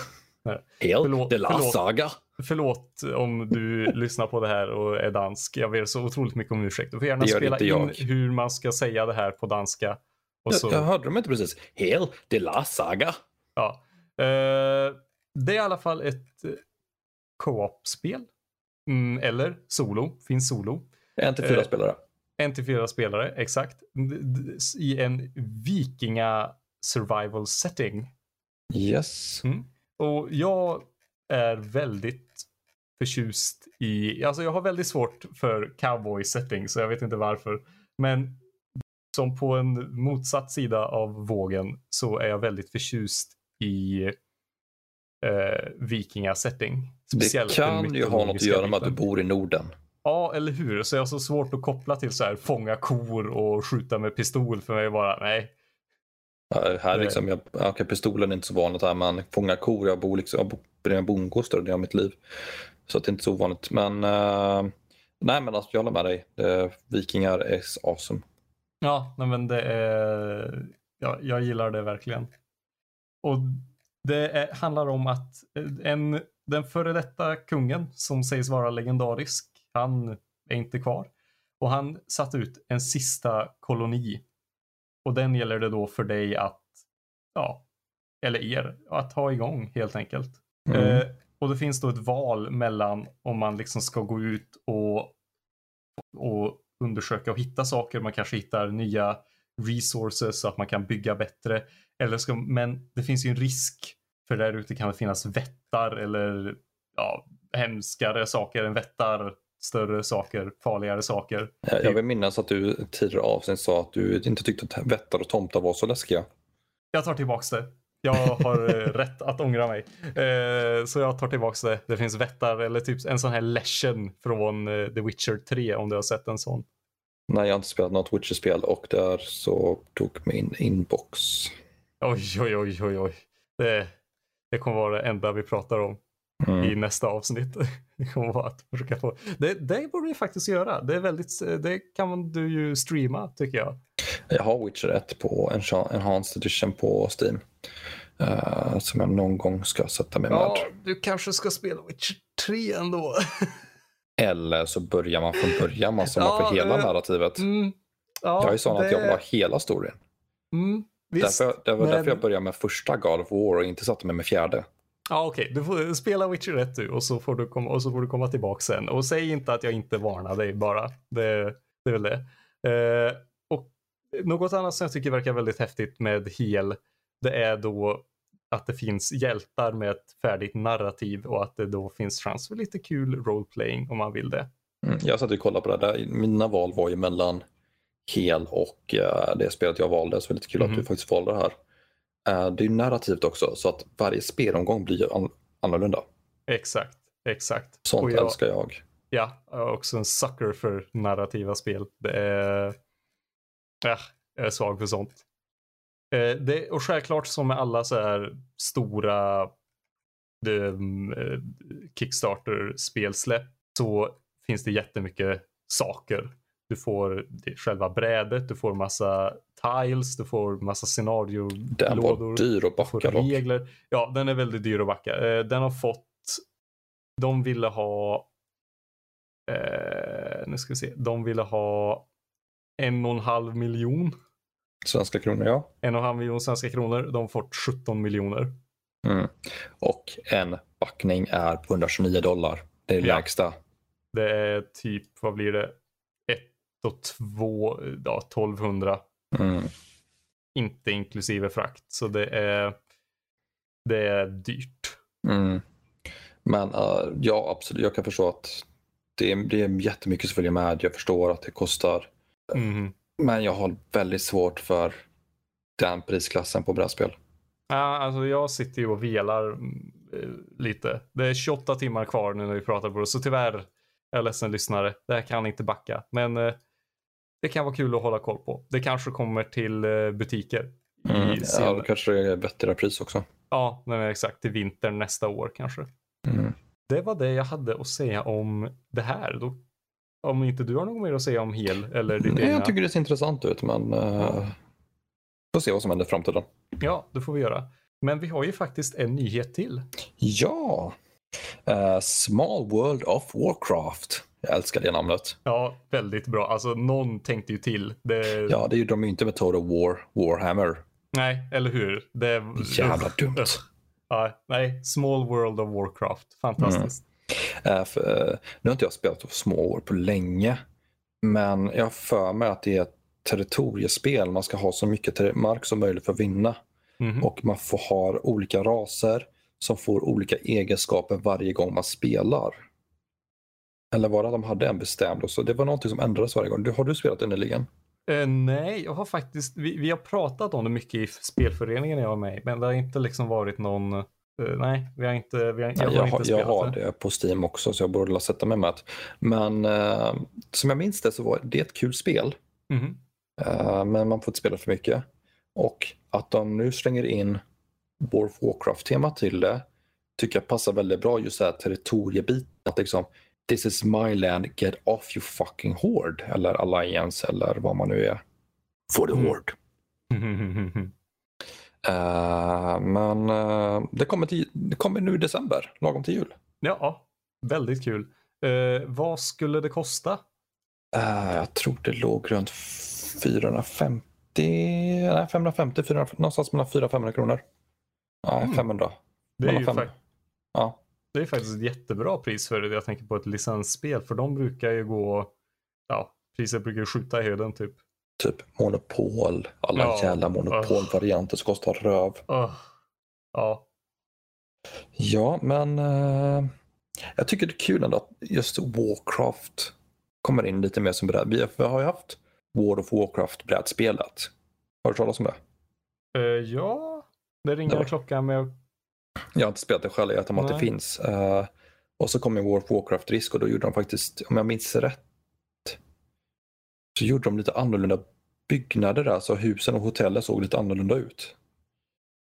Hel, Förlåt- de la saga. Förlåt om du lyssnar på det här och är dansk. Jag ber så otroligt mycket om ursäkt. Du får gärna spela in jag. hur man ska säga det här på danska. Och så, Jag, jag hörde dem inte precis. Hel, de la saga. ja. Eh, det är i alla fall ett eh, co-op-spel. Mm, eller solo. Finns solo. En till fyra Eh, spelare. En till fyra spelare, exakt. I en vikinga survival setting. Yes. Och jag är väldigt förtjust i, alltså jag har väldigt svårt för cowboy setting så jag vet inte varför. Men som på en motsatt sida av vågen så är jag väldigt förtjust i eh, vikinga setting. Det Speciellt kan ju ha något att göra med att du bor i Norden. Ja, eller hur? Så jag har så svårt att koppla till så här fånga kor och skjuta med pistol för mig bara nej. Ja, här liksom, jag, ja, okej, pistolen är inte så vanligt här, men fånga kor, jag bor liksom, jag bor bondgård större delen av mitt liv. Så att det är inte så ovanligt. Men eh, nej, men alltså, jag håller med dig. Det, vikingar är awesome. Ja, nej men det är, ja, jag gillar det verkligen. Och det är, handlar om att en, den före detta kungen som sägs vara legendarisk, han är inte kvar. Och han satt ut en sista koloni. Och den gäller det då för dig att, ja, eller er, att ha igång helt enkelt. Mm. Eh, och det finns då ett val mellan om man liksom ska gå ut och, och undersöka och hitta saker. Man kanske hittar nya resources så att man kan bygga bättre. Eller ska, men det finns ju en risk för där ute kan det finnas vättar eller ja, hemskare saker än vättar. Större saker, farligare saker. Jag, vill minnas att du tidigare avsnitt sa att du inte tyckte att vättar och tomtar var så läskiga. Jag tar tillbaks det. Jag har eh, rätt att ångra mig. Eh, så jag tar tillbaks det. Det finns vättar eller typ en sån här leshen från eh, The Witcher 3 om du har sett en sån. Nej, jag har inte spelat något Witcher-spel och där så tog min inbox. Oj, oj, oj, oj, oj. Det, det kommer vara det enda vi pratar om i Mm. nästa avsnitt. Det kommer vara att försöka få. Det, det borde vi faktiskt göra. Det är väldigt, det kan du ju streama tycker jag. Jag har Witcher 1 på en Enhanced Edition på Steam. eh, som jag någon gång ska sätta mig Ja, med. du kanske ska spela Witcher 3 ändå. Eller så börjar man från början, man som man Ja, får hela det- narrativet. Mm. Ja, jag är sån att jag vill ha hela storyn. Mm, visst. Därför, det var men- därför jag började med första God of War och inte satte mig med fjärde. Ja, okej. Du får spela Witcher 1 du och så får du komma, och så får du komma tillbaka sen. Och säg inte att jag inte varnar dig bara. Det, det är väl det. Eh, och något annat som jag tycker verkar väldigt häftigt med Hel, det är då att det finns hjältar med ett färdigt narrativ och att det då finns chans för lite kul roleplaying om man vill det. Mm, jag satt och kollade på det där. Mina val var ju mellan Hel och eh, det spelet jag valde. Så det är lite kul Mhm. att du faktiskt valde det här. Det är ju narrativt också så att varje spelomgång blir an- annorlunda. Exakt, exakt. Sånt Och jag- älskar jag. Ja, jag är också en sucker för narrativa spel. Det är... Äh, jag är svag för sånt. Eh, det, och självklart som med alla så här stora det, eh, Kickstarter-spelsläpp så finns det jättemycket saker. Du får själva brädet, du får massa tiles, du får massa scenariolådor. Den var dyr att backa dock. regler. Ja, den är väldigt dyr att backa. Eh, den har fått, de ville ha, eh, nu ska vi se, de ville ha en och en halv miljon. Svenska kronor ja. En och en halv miljon svenska kronor. De har fått 17 miljoner. Mm. Och en backning är på 129 dollar. Det är det Ja. lägsta. Det är typ, vad blir det? Och två, ja 1200. Mm. Inte inklusive frakt. Så det är, det är dyrt. Mm. Men eh, ja, absolut. Jag kan förstå att det är, det är jättemycket som följer med. Jag förstår att det kostar. Mhm. Men jag har väldigt svårt för den prisklassen på brädspel. Ja, alltså jag sitter ju och velar mm, eh, lite. Det är 28 timmar kvar nu när vi pratar på det. Så tyvärr, jag är ledsen lyssnare, det här kan inte backa. Men eh, det kan vara kul att hålla koll på. Det kanske kommer till eh, butiker. i Mm. Ja, då kanske det är bättre pris också. Ja, men exakt. Till vintern nästa år kanske. Mm. Det var det jag hade att säga om det här. Då, om inte du har något mer att säga om hel eller ditt Nej, egna. jag tycker det ser intressant ut, men uh, får se vad som händer i framtiden. Ja, det får vi göra. Men vi har ju faktiskt en nyhet till. Ja, Eh, Small World of Warcraft. Jag älskar det namnet. Ja, väldigt bra. Alltså någon tänkte ju till. Det... Ja, det gjorde de ju inte med Total War, Warhammer. Nej, eller hur? Det... Jävla dumt. Ja, nej, Small World of Warcraft. Fantastiskt. Eh, för, eh, nu har inte jag spelat Small War på länge, men jag har för mig att det är ett territoriespel. Man ska ha så mycket mark som möjligt för att vinna. Mhm. Och man får ha olika raser som får olika egenskaper varje gång man spelar. Eller var det att de hade en bestämd? Och så det var någonting som ändrades varje gång. Du, har du spelat det nyligen? Eh, nej, jag har faktiskt, vi, vi har pratat om det mycket i spelföreningen jag var med men det har inte liksom varit någon, eh, nej, vi har inte, vi har, jag, Jag, har inte jag har det. det på Steam också så jag borde sätta mig med det. Men eh, som jag minns det så var det ett kul spel. Eh, men man får inte spela för mycket. Och att de nu slänger in World of Warcraft-tema till det tycker jag passar väldigt bra just det här territoriebiten. Att liksom, this is my land, get off you fucking horde. Eller alliance eller vad man nu är. For the Mm. horde. Eh, men eh, det, kommer till, det kommer nu i december, lagom till jul. ja, väldigt kul. Eh, vad skulle det kosta? Eh, jag tror det låg runt 450, nej 550, 400, någonstans mellan 400 500 kronor. Nej, Mm. 500. Det är, ju fem- Ja. Det är faktiskt ett jättebra pris för det. Jag tänker på ett licensspel, för de brukar ju gå, ja, priset brukar ju skjuta i höjden typ. Typ monopol, alla Ja. jävla monopolvarianter som kostar röv. Ja, Ja, men eh, jag tycker det är kul ändå att just Warcraft kommer in lite mer som bräd. Vi har ju haft World of Warcraft brädspelet. Har du talas om det? Eh, ja, det ringer Det var- en klocka med, Jag har inte spelat det själv, jag vet om att det finns. Eh, och så kom ju World of Warcraft-risk och då gjorde de faktiskt, om jag minns rätt, så gjorde de lite annorlunda byggnader där, så husen och hotellet såg lite annorlunda ut.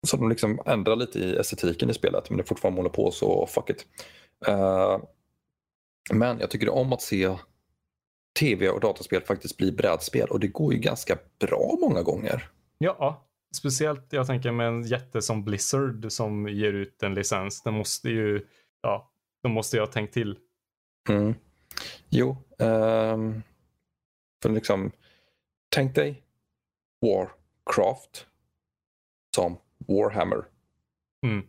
Så de liksom ändrade lite i estetiken i spelet, men det är fortfarande monopol så fuck it. Eh, men jag tycker om att se tv och dataspel faktiskt bli brädspel och det går ju ganska bra många gånger. ja, speciellt jag tänker med en jätte som Blizzard som ger ut en licens. Den måste ju, ja, de måste ju ha tänkt till. Mm. Jo, ehm, för liksom, tänk dig Warcraft som Warhammer. Mm.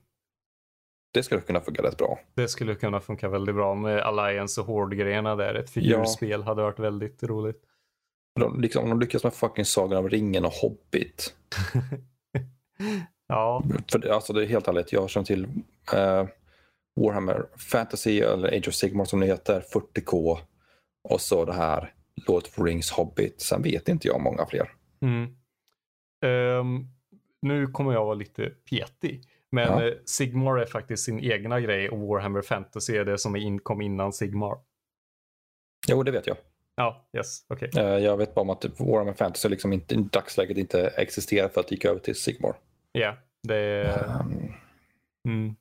Det skulle kunna funka rätt bra. Det skulle kunna funka väldigt bra med Alliance och Horde-grejerna där. Ett figurspel hade varit väldigt roligt. De, liksom, om de lyckas med fucking Sagan om ringen och Hobbit. ja, För det, alltså det är helt ärligt, jag känner till eh, Warhammer Fantasy eller Age of Sigmar som det heter, 40K och så det här Lord of Rings Hobbit. Sen vet inte jag många fler. Mm. Ehm, nu kommer jag vara lite petig. Men Ja. eh, Sigmar är faktiskt sin egna grej och Warhammer Fantasy är det som kom innan Sigmar. Jo, det vet jag. Ja, yes, okej. Eh, jag vet bara om att typ Warhammer Fantasy liksom inte, i dagsläget inte existerar för att det gick över till Sigmar. Ja, det är... Um, Mm.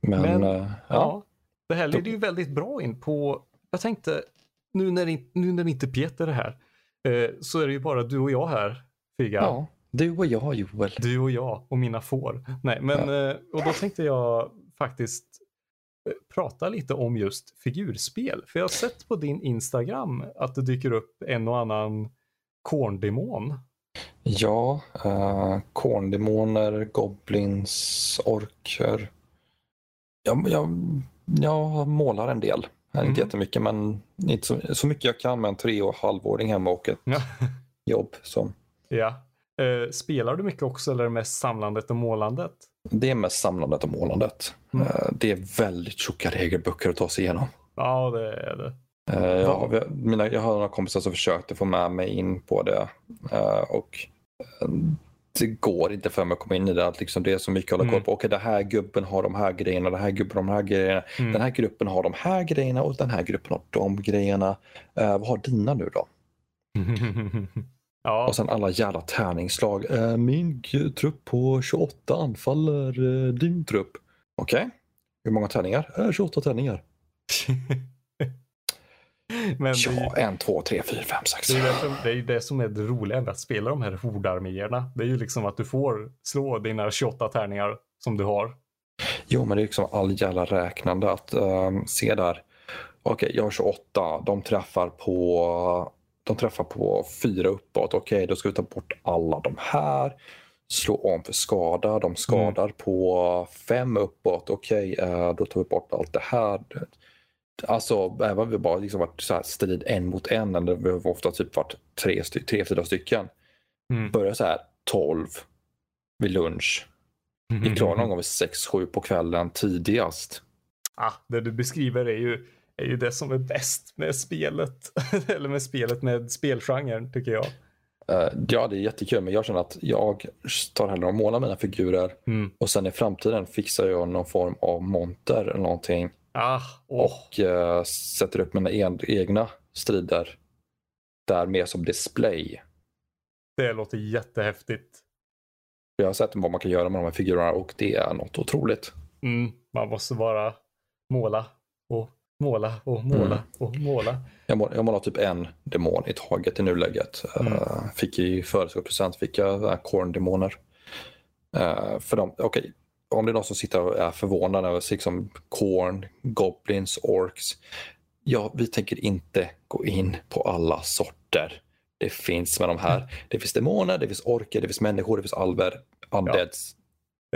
men, Men, eh, ja. Ja, det här leder ju väldigt bra in på, jag tänkte, nu när, nu när inte Peter är här, eh, så är det ju bara du och jag här, Figa. ja. Du och jag Joel. Du och jag och mina får. Nej, men, eh, och då tänkte jag faktiskt prata lite om just figurspel. För jag har sett på din Instagram att det dyker upp en och annan korndemon. Ja, uh, korndemoner, goblins, orker. Jag, jag, jag målar en del. Mhm. Inte jättemycket, men inte så, så mycket jag kan med en tre och halvåring hemma och ett Ja. jobb. Så ja. Eh, spelar du mycket också eller är det mest samlandet och målandet? Det är mest samlandet och målandet. Mm. Eh, det är väldigt tjocka regelböcker att ta sig igenom. Ja, det är det. Eh, jag, har- mina, jag har några kompisar som försökte få med mig in på det. eh, och det går inte för mig att komma in i det. Att liksom det är så mycket att hålla koll Mm. på. Okej, den här gubben har de här grejerna, den här gubben har de här grejerna. Mm. Den här gruppen har de här grejerna och den här gruppen har de grejerna. Vad har dina nu då? ja, Och sen alla jävla tärningsslag. Eh, min trupp på 28 anfaller eh, din trupp. Okej, hur många tärningar? Eh, 28 tärningar. men är, ju- Ja, en, två, tre, fyra, fem, sex. det, är det, som, det är ju det som är det roliga med att spela de här hordarméerna. Det är ju liksom att du får slå dina 28 tärningar som du har. Jo, men det är liksom all jävla räknande att ehm, se där. Okej, jag har 28. De träffar på, de träffar på fyra uppåt. Okej, då ska vi ta bort alla de här. Slå om för skada. De skadar på fem uppåt. Okej, eh, då tar vi bort allt det här. Alltså, även om vi bara liksom varit så här strid en mot en, eller vi har ofta typ varit tre, tre fyra stycken. Mm. Börjar så här 12 vid lunch. Vi är klara någon gång vid 6-7 på kvällen tidigast. Ah, det du beskriver är ju, är ju det som är bäst med spelet. Eller med spelet med spelgenren tycker jag. Eh, ja, det är jättekul, men jag känner att jag tar hellre och målar mina figurer Mm. och sen i framtiden fixar jag någon form av monter eller någonting Ah, åh. och eh, sätter upp mina en, egna strider där mer som display. Det låter jättehäftigt. Jag har sett vad man kan göra med de här figurerna och det är något otroligt. Mm. Man måste bara måla måla och måla Mm. och måla. Jag, mål, jag målar typ en demon i taget i nuläget. Mm. Uh, fick i födelsedagspresent fick jag uh, korndemoner. Uh, för dem, okej, om det är någon som sitter och är förvånad över liksom korn, goblins, orks. Ja, vi tänker inte gå in på alla sorter. Det finns med de här. Det finns demoner, det finns orker, det finns människor, det finns alver, undeads.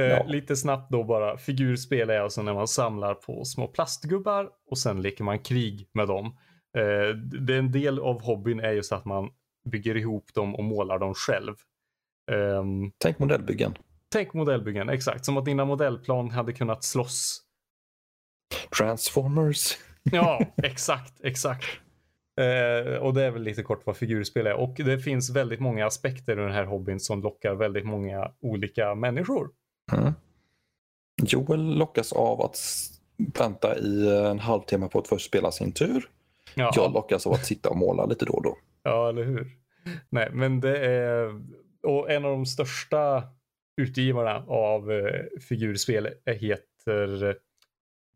Eh, Ja. Lite snabbt då bara. Figurspel är alltså när man samlar på små plastgubbar och sen leker man krig med dem. Eh, det, en del av hobbyn är just att man bygger ihop dem och målar dem själv. Ehm, Tänk modellbyggen. tänk modellbyggen, exakt. Som att dina modellplan hade kunnat slåss. Transformers. Ja, exakt, exakt. Eh, och det är väl lite kort vad figurspel är. Och det finns väldigt många aspekter i den här hobbyn som lockar väldigt många olika människor. Mm. Joel lockas av att vänta i en halvtimme på att få spela sin tur. Ja. Jag lockas av att sitta och måla lite då och då. Ja, eller hur? Nej, men det är... Och en av de största utgivarna av eh, figurspel är- heter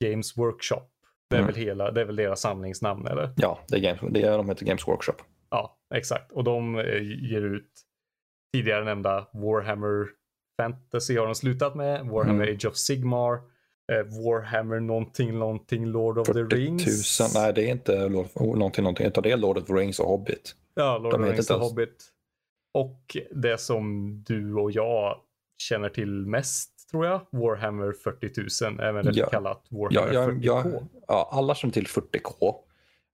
Games Workshop. Det är, Mm. väl hela, det är väl deras samlingsnamn, eller? Ja, det är, Games, det är de heter Games Workshop. Ja, exakt. Och de eh, ger ut tidigare nämnda Warhammer Fantasy har de slutat med. Warhammer Mm. Age of Sigmar. Eh, Warhammer någonting, någonting Lord of 40 the 000. Rings. Nej, det är inte Lord, någonting, någonting, utan det är Lord of the Rings och Hobbit. Ja, Lord De of the Rings och ens- Hobbit. Och det som du och jag känner till mest, tror jag, Warhammer 40 000, även Ja. kallat Ja, Warhammer jag, 40K. jag, ja, alla känner till 40K.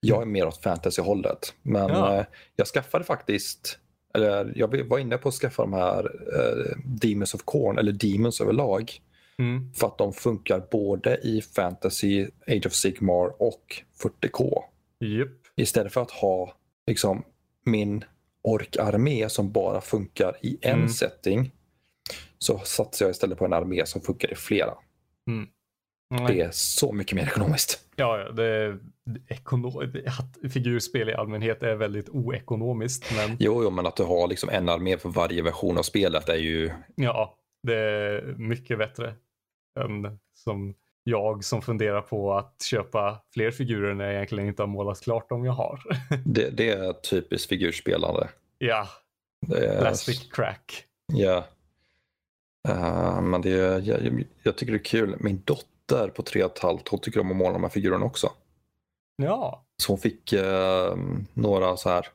Jag är mer åt fantasy-hållet. Men Ja. eh, jag skaffade faktiskt, eller jag var inne på att skaffa de här eh, Demons of Corn, eller Demons överlag. Mm. För att de funkar både i fantasy, Age of Sigmar och 40K. Japp. Istället för att ha liksom, min orkarmé som bara funkar i en Mm. setting så satsar jag istället på en armé som funkar i flera. Nej. Det är så mycket mer ekonomiskt. Ja, det är ekono- att figurspel i allmänhet är väldigt oekonomiskt. Men Jo, jo, men att du har liksom en armé för varje version av spelet är ju... ja, det är mycket bättre än som jag som funderar på att köpa fler figurer när jag egentligen inte har målat klart om jag har. Det, det är typiskt figurspelande. ja, är, plastic crack. Ja. Eh, men det är, jag, jag tycker det är kul. Min dotter på tre och ett halvt, hon tycker om att måla de här figurerna också. Ja, Så hon fick eh, några så här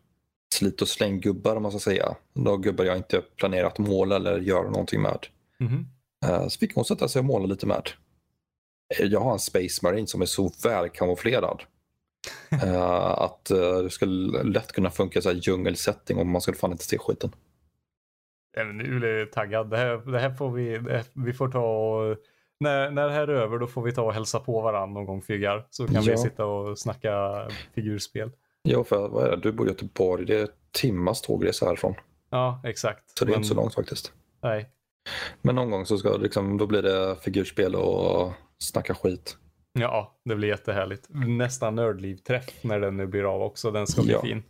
slit och släng-gubbar om man ska säga. Några gubbar jag inte planerat att måla eller göra någonting med. Mhm. Eh, så fick hon sätta sig och måla lite med. Eh, Jag har en Space Marine som är så väl kamouflerad. eh, att eh, det skulle lätt kunna funka i djungelsetting om man skulle fan inte se skiten. Nu är jag taggad. Det här, det här får vi, här, vi får ta och, när, när det här är över då får vi ta och hälsa på varandra någon gång Fyggar. Så kan vi Ja. sitta och snacka figurspel. Ja, för vad är det? Du bor i Göteborg. Det är timmars tågresa härifrån. Ja, exakt. Så det är Men- inte så långt faktiskt. Nej. Men någon gång så ska liksom, då blir det figurspel och snacka skit. Ja, det blir jättehärligt. Nästa nördliv-träff när den nu blir av också. Den ska bli Ja. fin.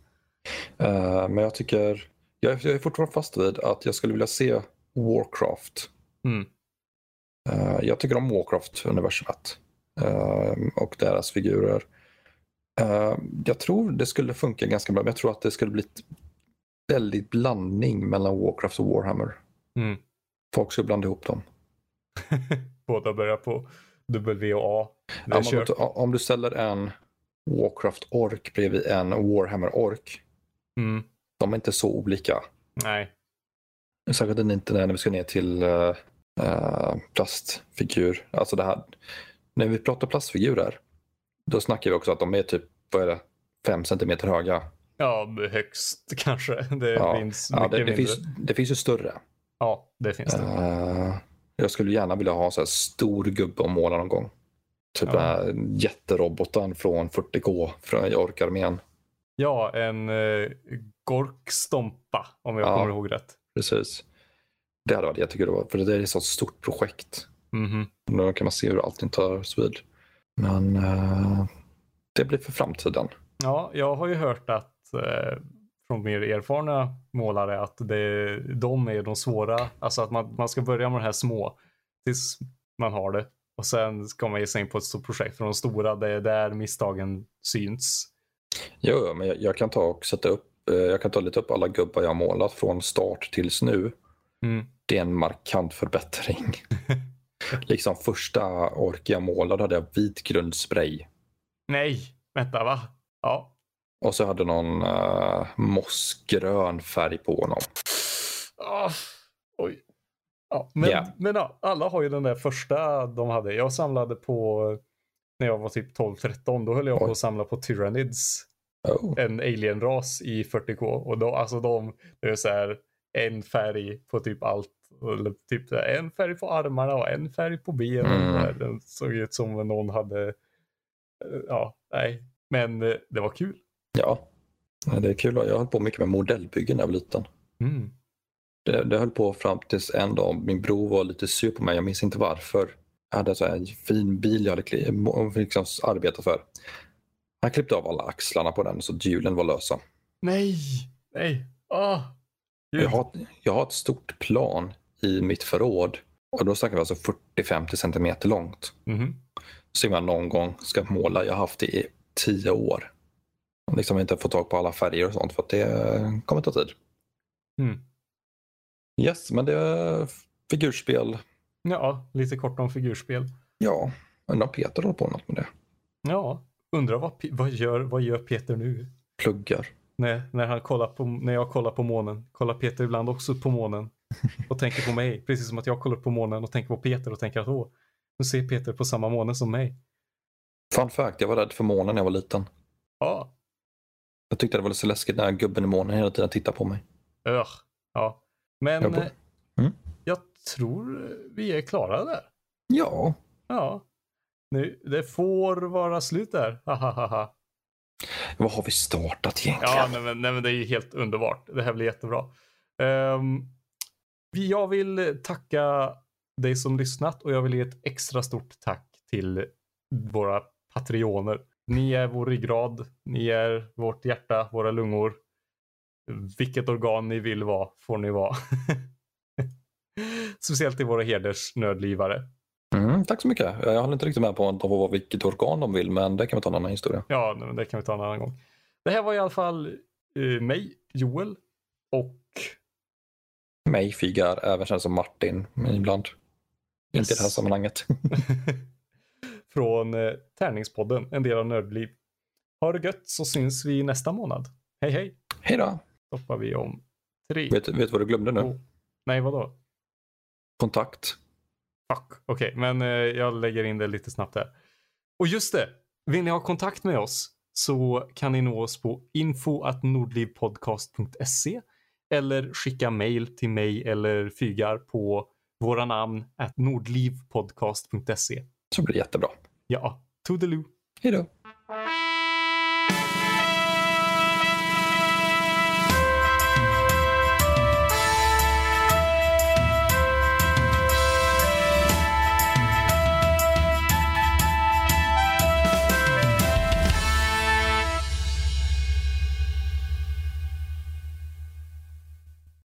Eh, men jag tycker, jag är, jag är fortfarande fast vid att jag skulle vilja se Warcraft. Mm. Eh, jag tycker om Warcraft-universumet eh, och deras figurer. Eh, jag tror det skulle funka ganska bra, men jag tror att det skulle bli ett väldigt blandning mellan Warcraft och Warhammer. Mm. Folk skulle blanda ihop dem. Båda börjar på W och A. Ja, om- om du ställer en Warcraft-ork bredvid en Warhammer-ork, Mm. de är inte så olika. Nej. Särskilt inte när vi ska ner till uh, plastfigur. Alltså det här, när vi pratar plastfigurer, då snackar vi också att de är typ, vad är det, fem centimeter höga. Ja, högst kanske. Det Ja. finns Ja, mycket det, det, finns, det finns ju större. Ja, det finns det. Eh, jag skulle gärna vilja ha en så här stor gubbe och måla någon gång. Typ Ja. jätteroboten från 40K från orkarmén. Ja, en uh, Gorkstompa om jag Ja. kommer ihåg rätt. Precis. Det hade varit jättekul, att vara, för det är ett sånt stort projekt. Mhm. Då kan man se hur allting tar vid. Men eh, det blir för framtiden. Ja, jag har ju hört att eh, från mer erfarna målare att det, de är de svåra. Alltså att man, man ska börja med de här små tills man har det. Och sen ska man ge sig in på ett stort projekt. För de stora, det är där misstagen syns. Jo, men jag, jag kan ta och sätta upp, eh, jag kan ta lite upp alla gubbar jag har målat från start tills nu. Mm. Det är en markant förbättring. liksom första ork jag målade hade jag vit grundspray. Nej, vänta va? Ja. Och så hade någon uh, mossgrön färg på honom. Ah, oj. Ja, men Ja. men ja, alla har ju den där första de hade. Jag samlade på, när jag var typ 12-13, då höll jag på att samla på Tyranids. Oh. en alien-ras i 40K. Och då, alltså de, det är så här en färg på typ allt. Eller typ en färg på armarna och en färg på benen. Mm. Den såg ut som om någon hade, eh, ja, nej. Men eh, det var kul. Ja, det är kul. Jag höll på mycket med modellbyggen när jag var liten. Mm. Det, det höll på fram tills en dag. Min bror var lite sur på mig. Jag minns inte varför. Jag hade så en fin bil jag hade liksom arbetat för. Han klippte av alla axlarna på den så hjulen var lösa. Nej, nej. Gud. Jag har, jag har ett stort plan i mitt förråd. Och då snackar vi alltså 40-50 centimeter långt. Mhm. Som jag någon gång ska måla. Jag har haft det i tio år. Liksom inte fått tag på alla färger och sånt för att det kommer ta tid. Mm. Yes, men det är figurspel. Ja, lite kort om figurspel. Ja, undrar om Peter håller på något med det. Ja, undrar vad, vad, gör, vad gör Peter nu? Pluggar. När, när, han kollar på, när jag kollar på månen. Kollar Peter ibland också på månen. Och tänker på mig. Precis som att jag kollar på månen och tänker på Peter och tänker att åh, nu ser Peter på samma måne som mig. Fun fact, jag var rädd för månen när jag var liten. Ja, Jag tyckte det var så läskigt när gubben i månen hela tiden tittade på mig. öh. ja. Men Jag eh, Mm. jag tror vi är klara där. Ja, Ja. Nu, det får vara slut där. Hahaha vad har vi startat egentligen? Ja, nej men, nej men det är ju helt underbart. Det här blir jättebra. Um, jag vill tacka dig som lyssnat och jag vill ge ett extra stort tack till våra patrioner. Ni är vår ryggrad, ni är vårt hjärta, våra lungor. Vilket organ ni vill vara får ni vara. Speciellt i våra hedersnödlivare. Mm, tack så mycket. Jag håller inte riktigt med på vara vilket organ de vill, men det kan vi ta en annan historia. Ja, men det kan vi ta en annan gång. Det här var i alla fall uh, mig, Joel och mig, Fygar, även känns som Martin ibland. Yes. Inte i det här sammanhanget. Från eh, Tärningspodden, en del av Nördliv. Ha det gött så syns vi nästa månad. Hej hej! Hej då! Stoppar vi om tre. Vet du vad du glömde nu? Oh. Nej, vadå? Kontakt. Fuck, okej, okay. men eh, jag lägger in det lite snabbt här. Och just det, vill ni ha kontakt med oss så kan ni nå oss på info.nordlivpodcast.se eller skicka mail till mig eller Fygar på våra namn at nordlivpodcast.se. Så blir det jättebra. Ja, toodaloo. Hej då.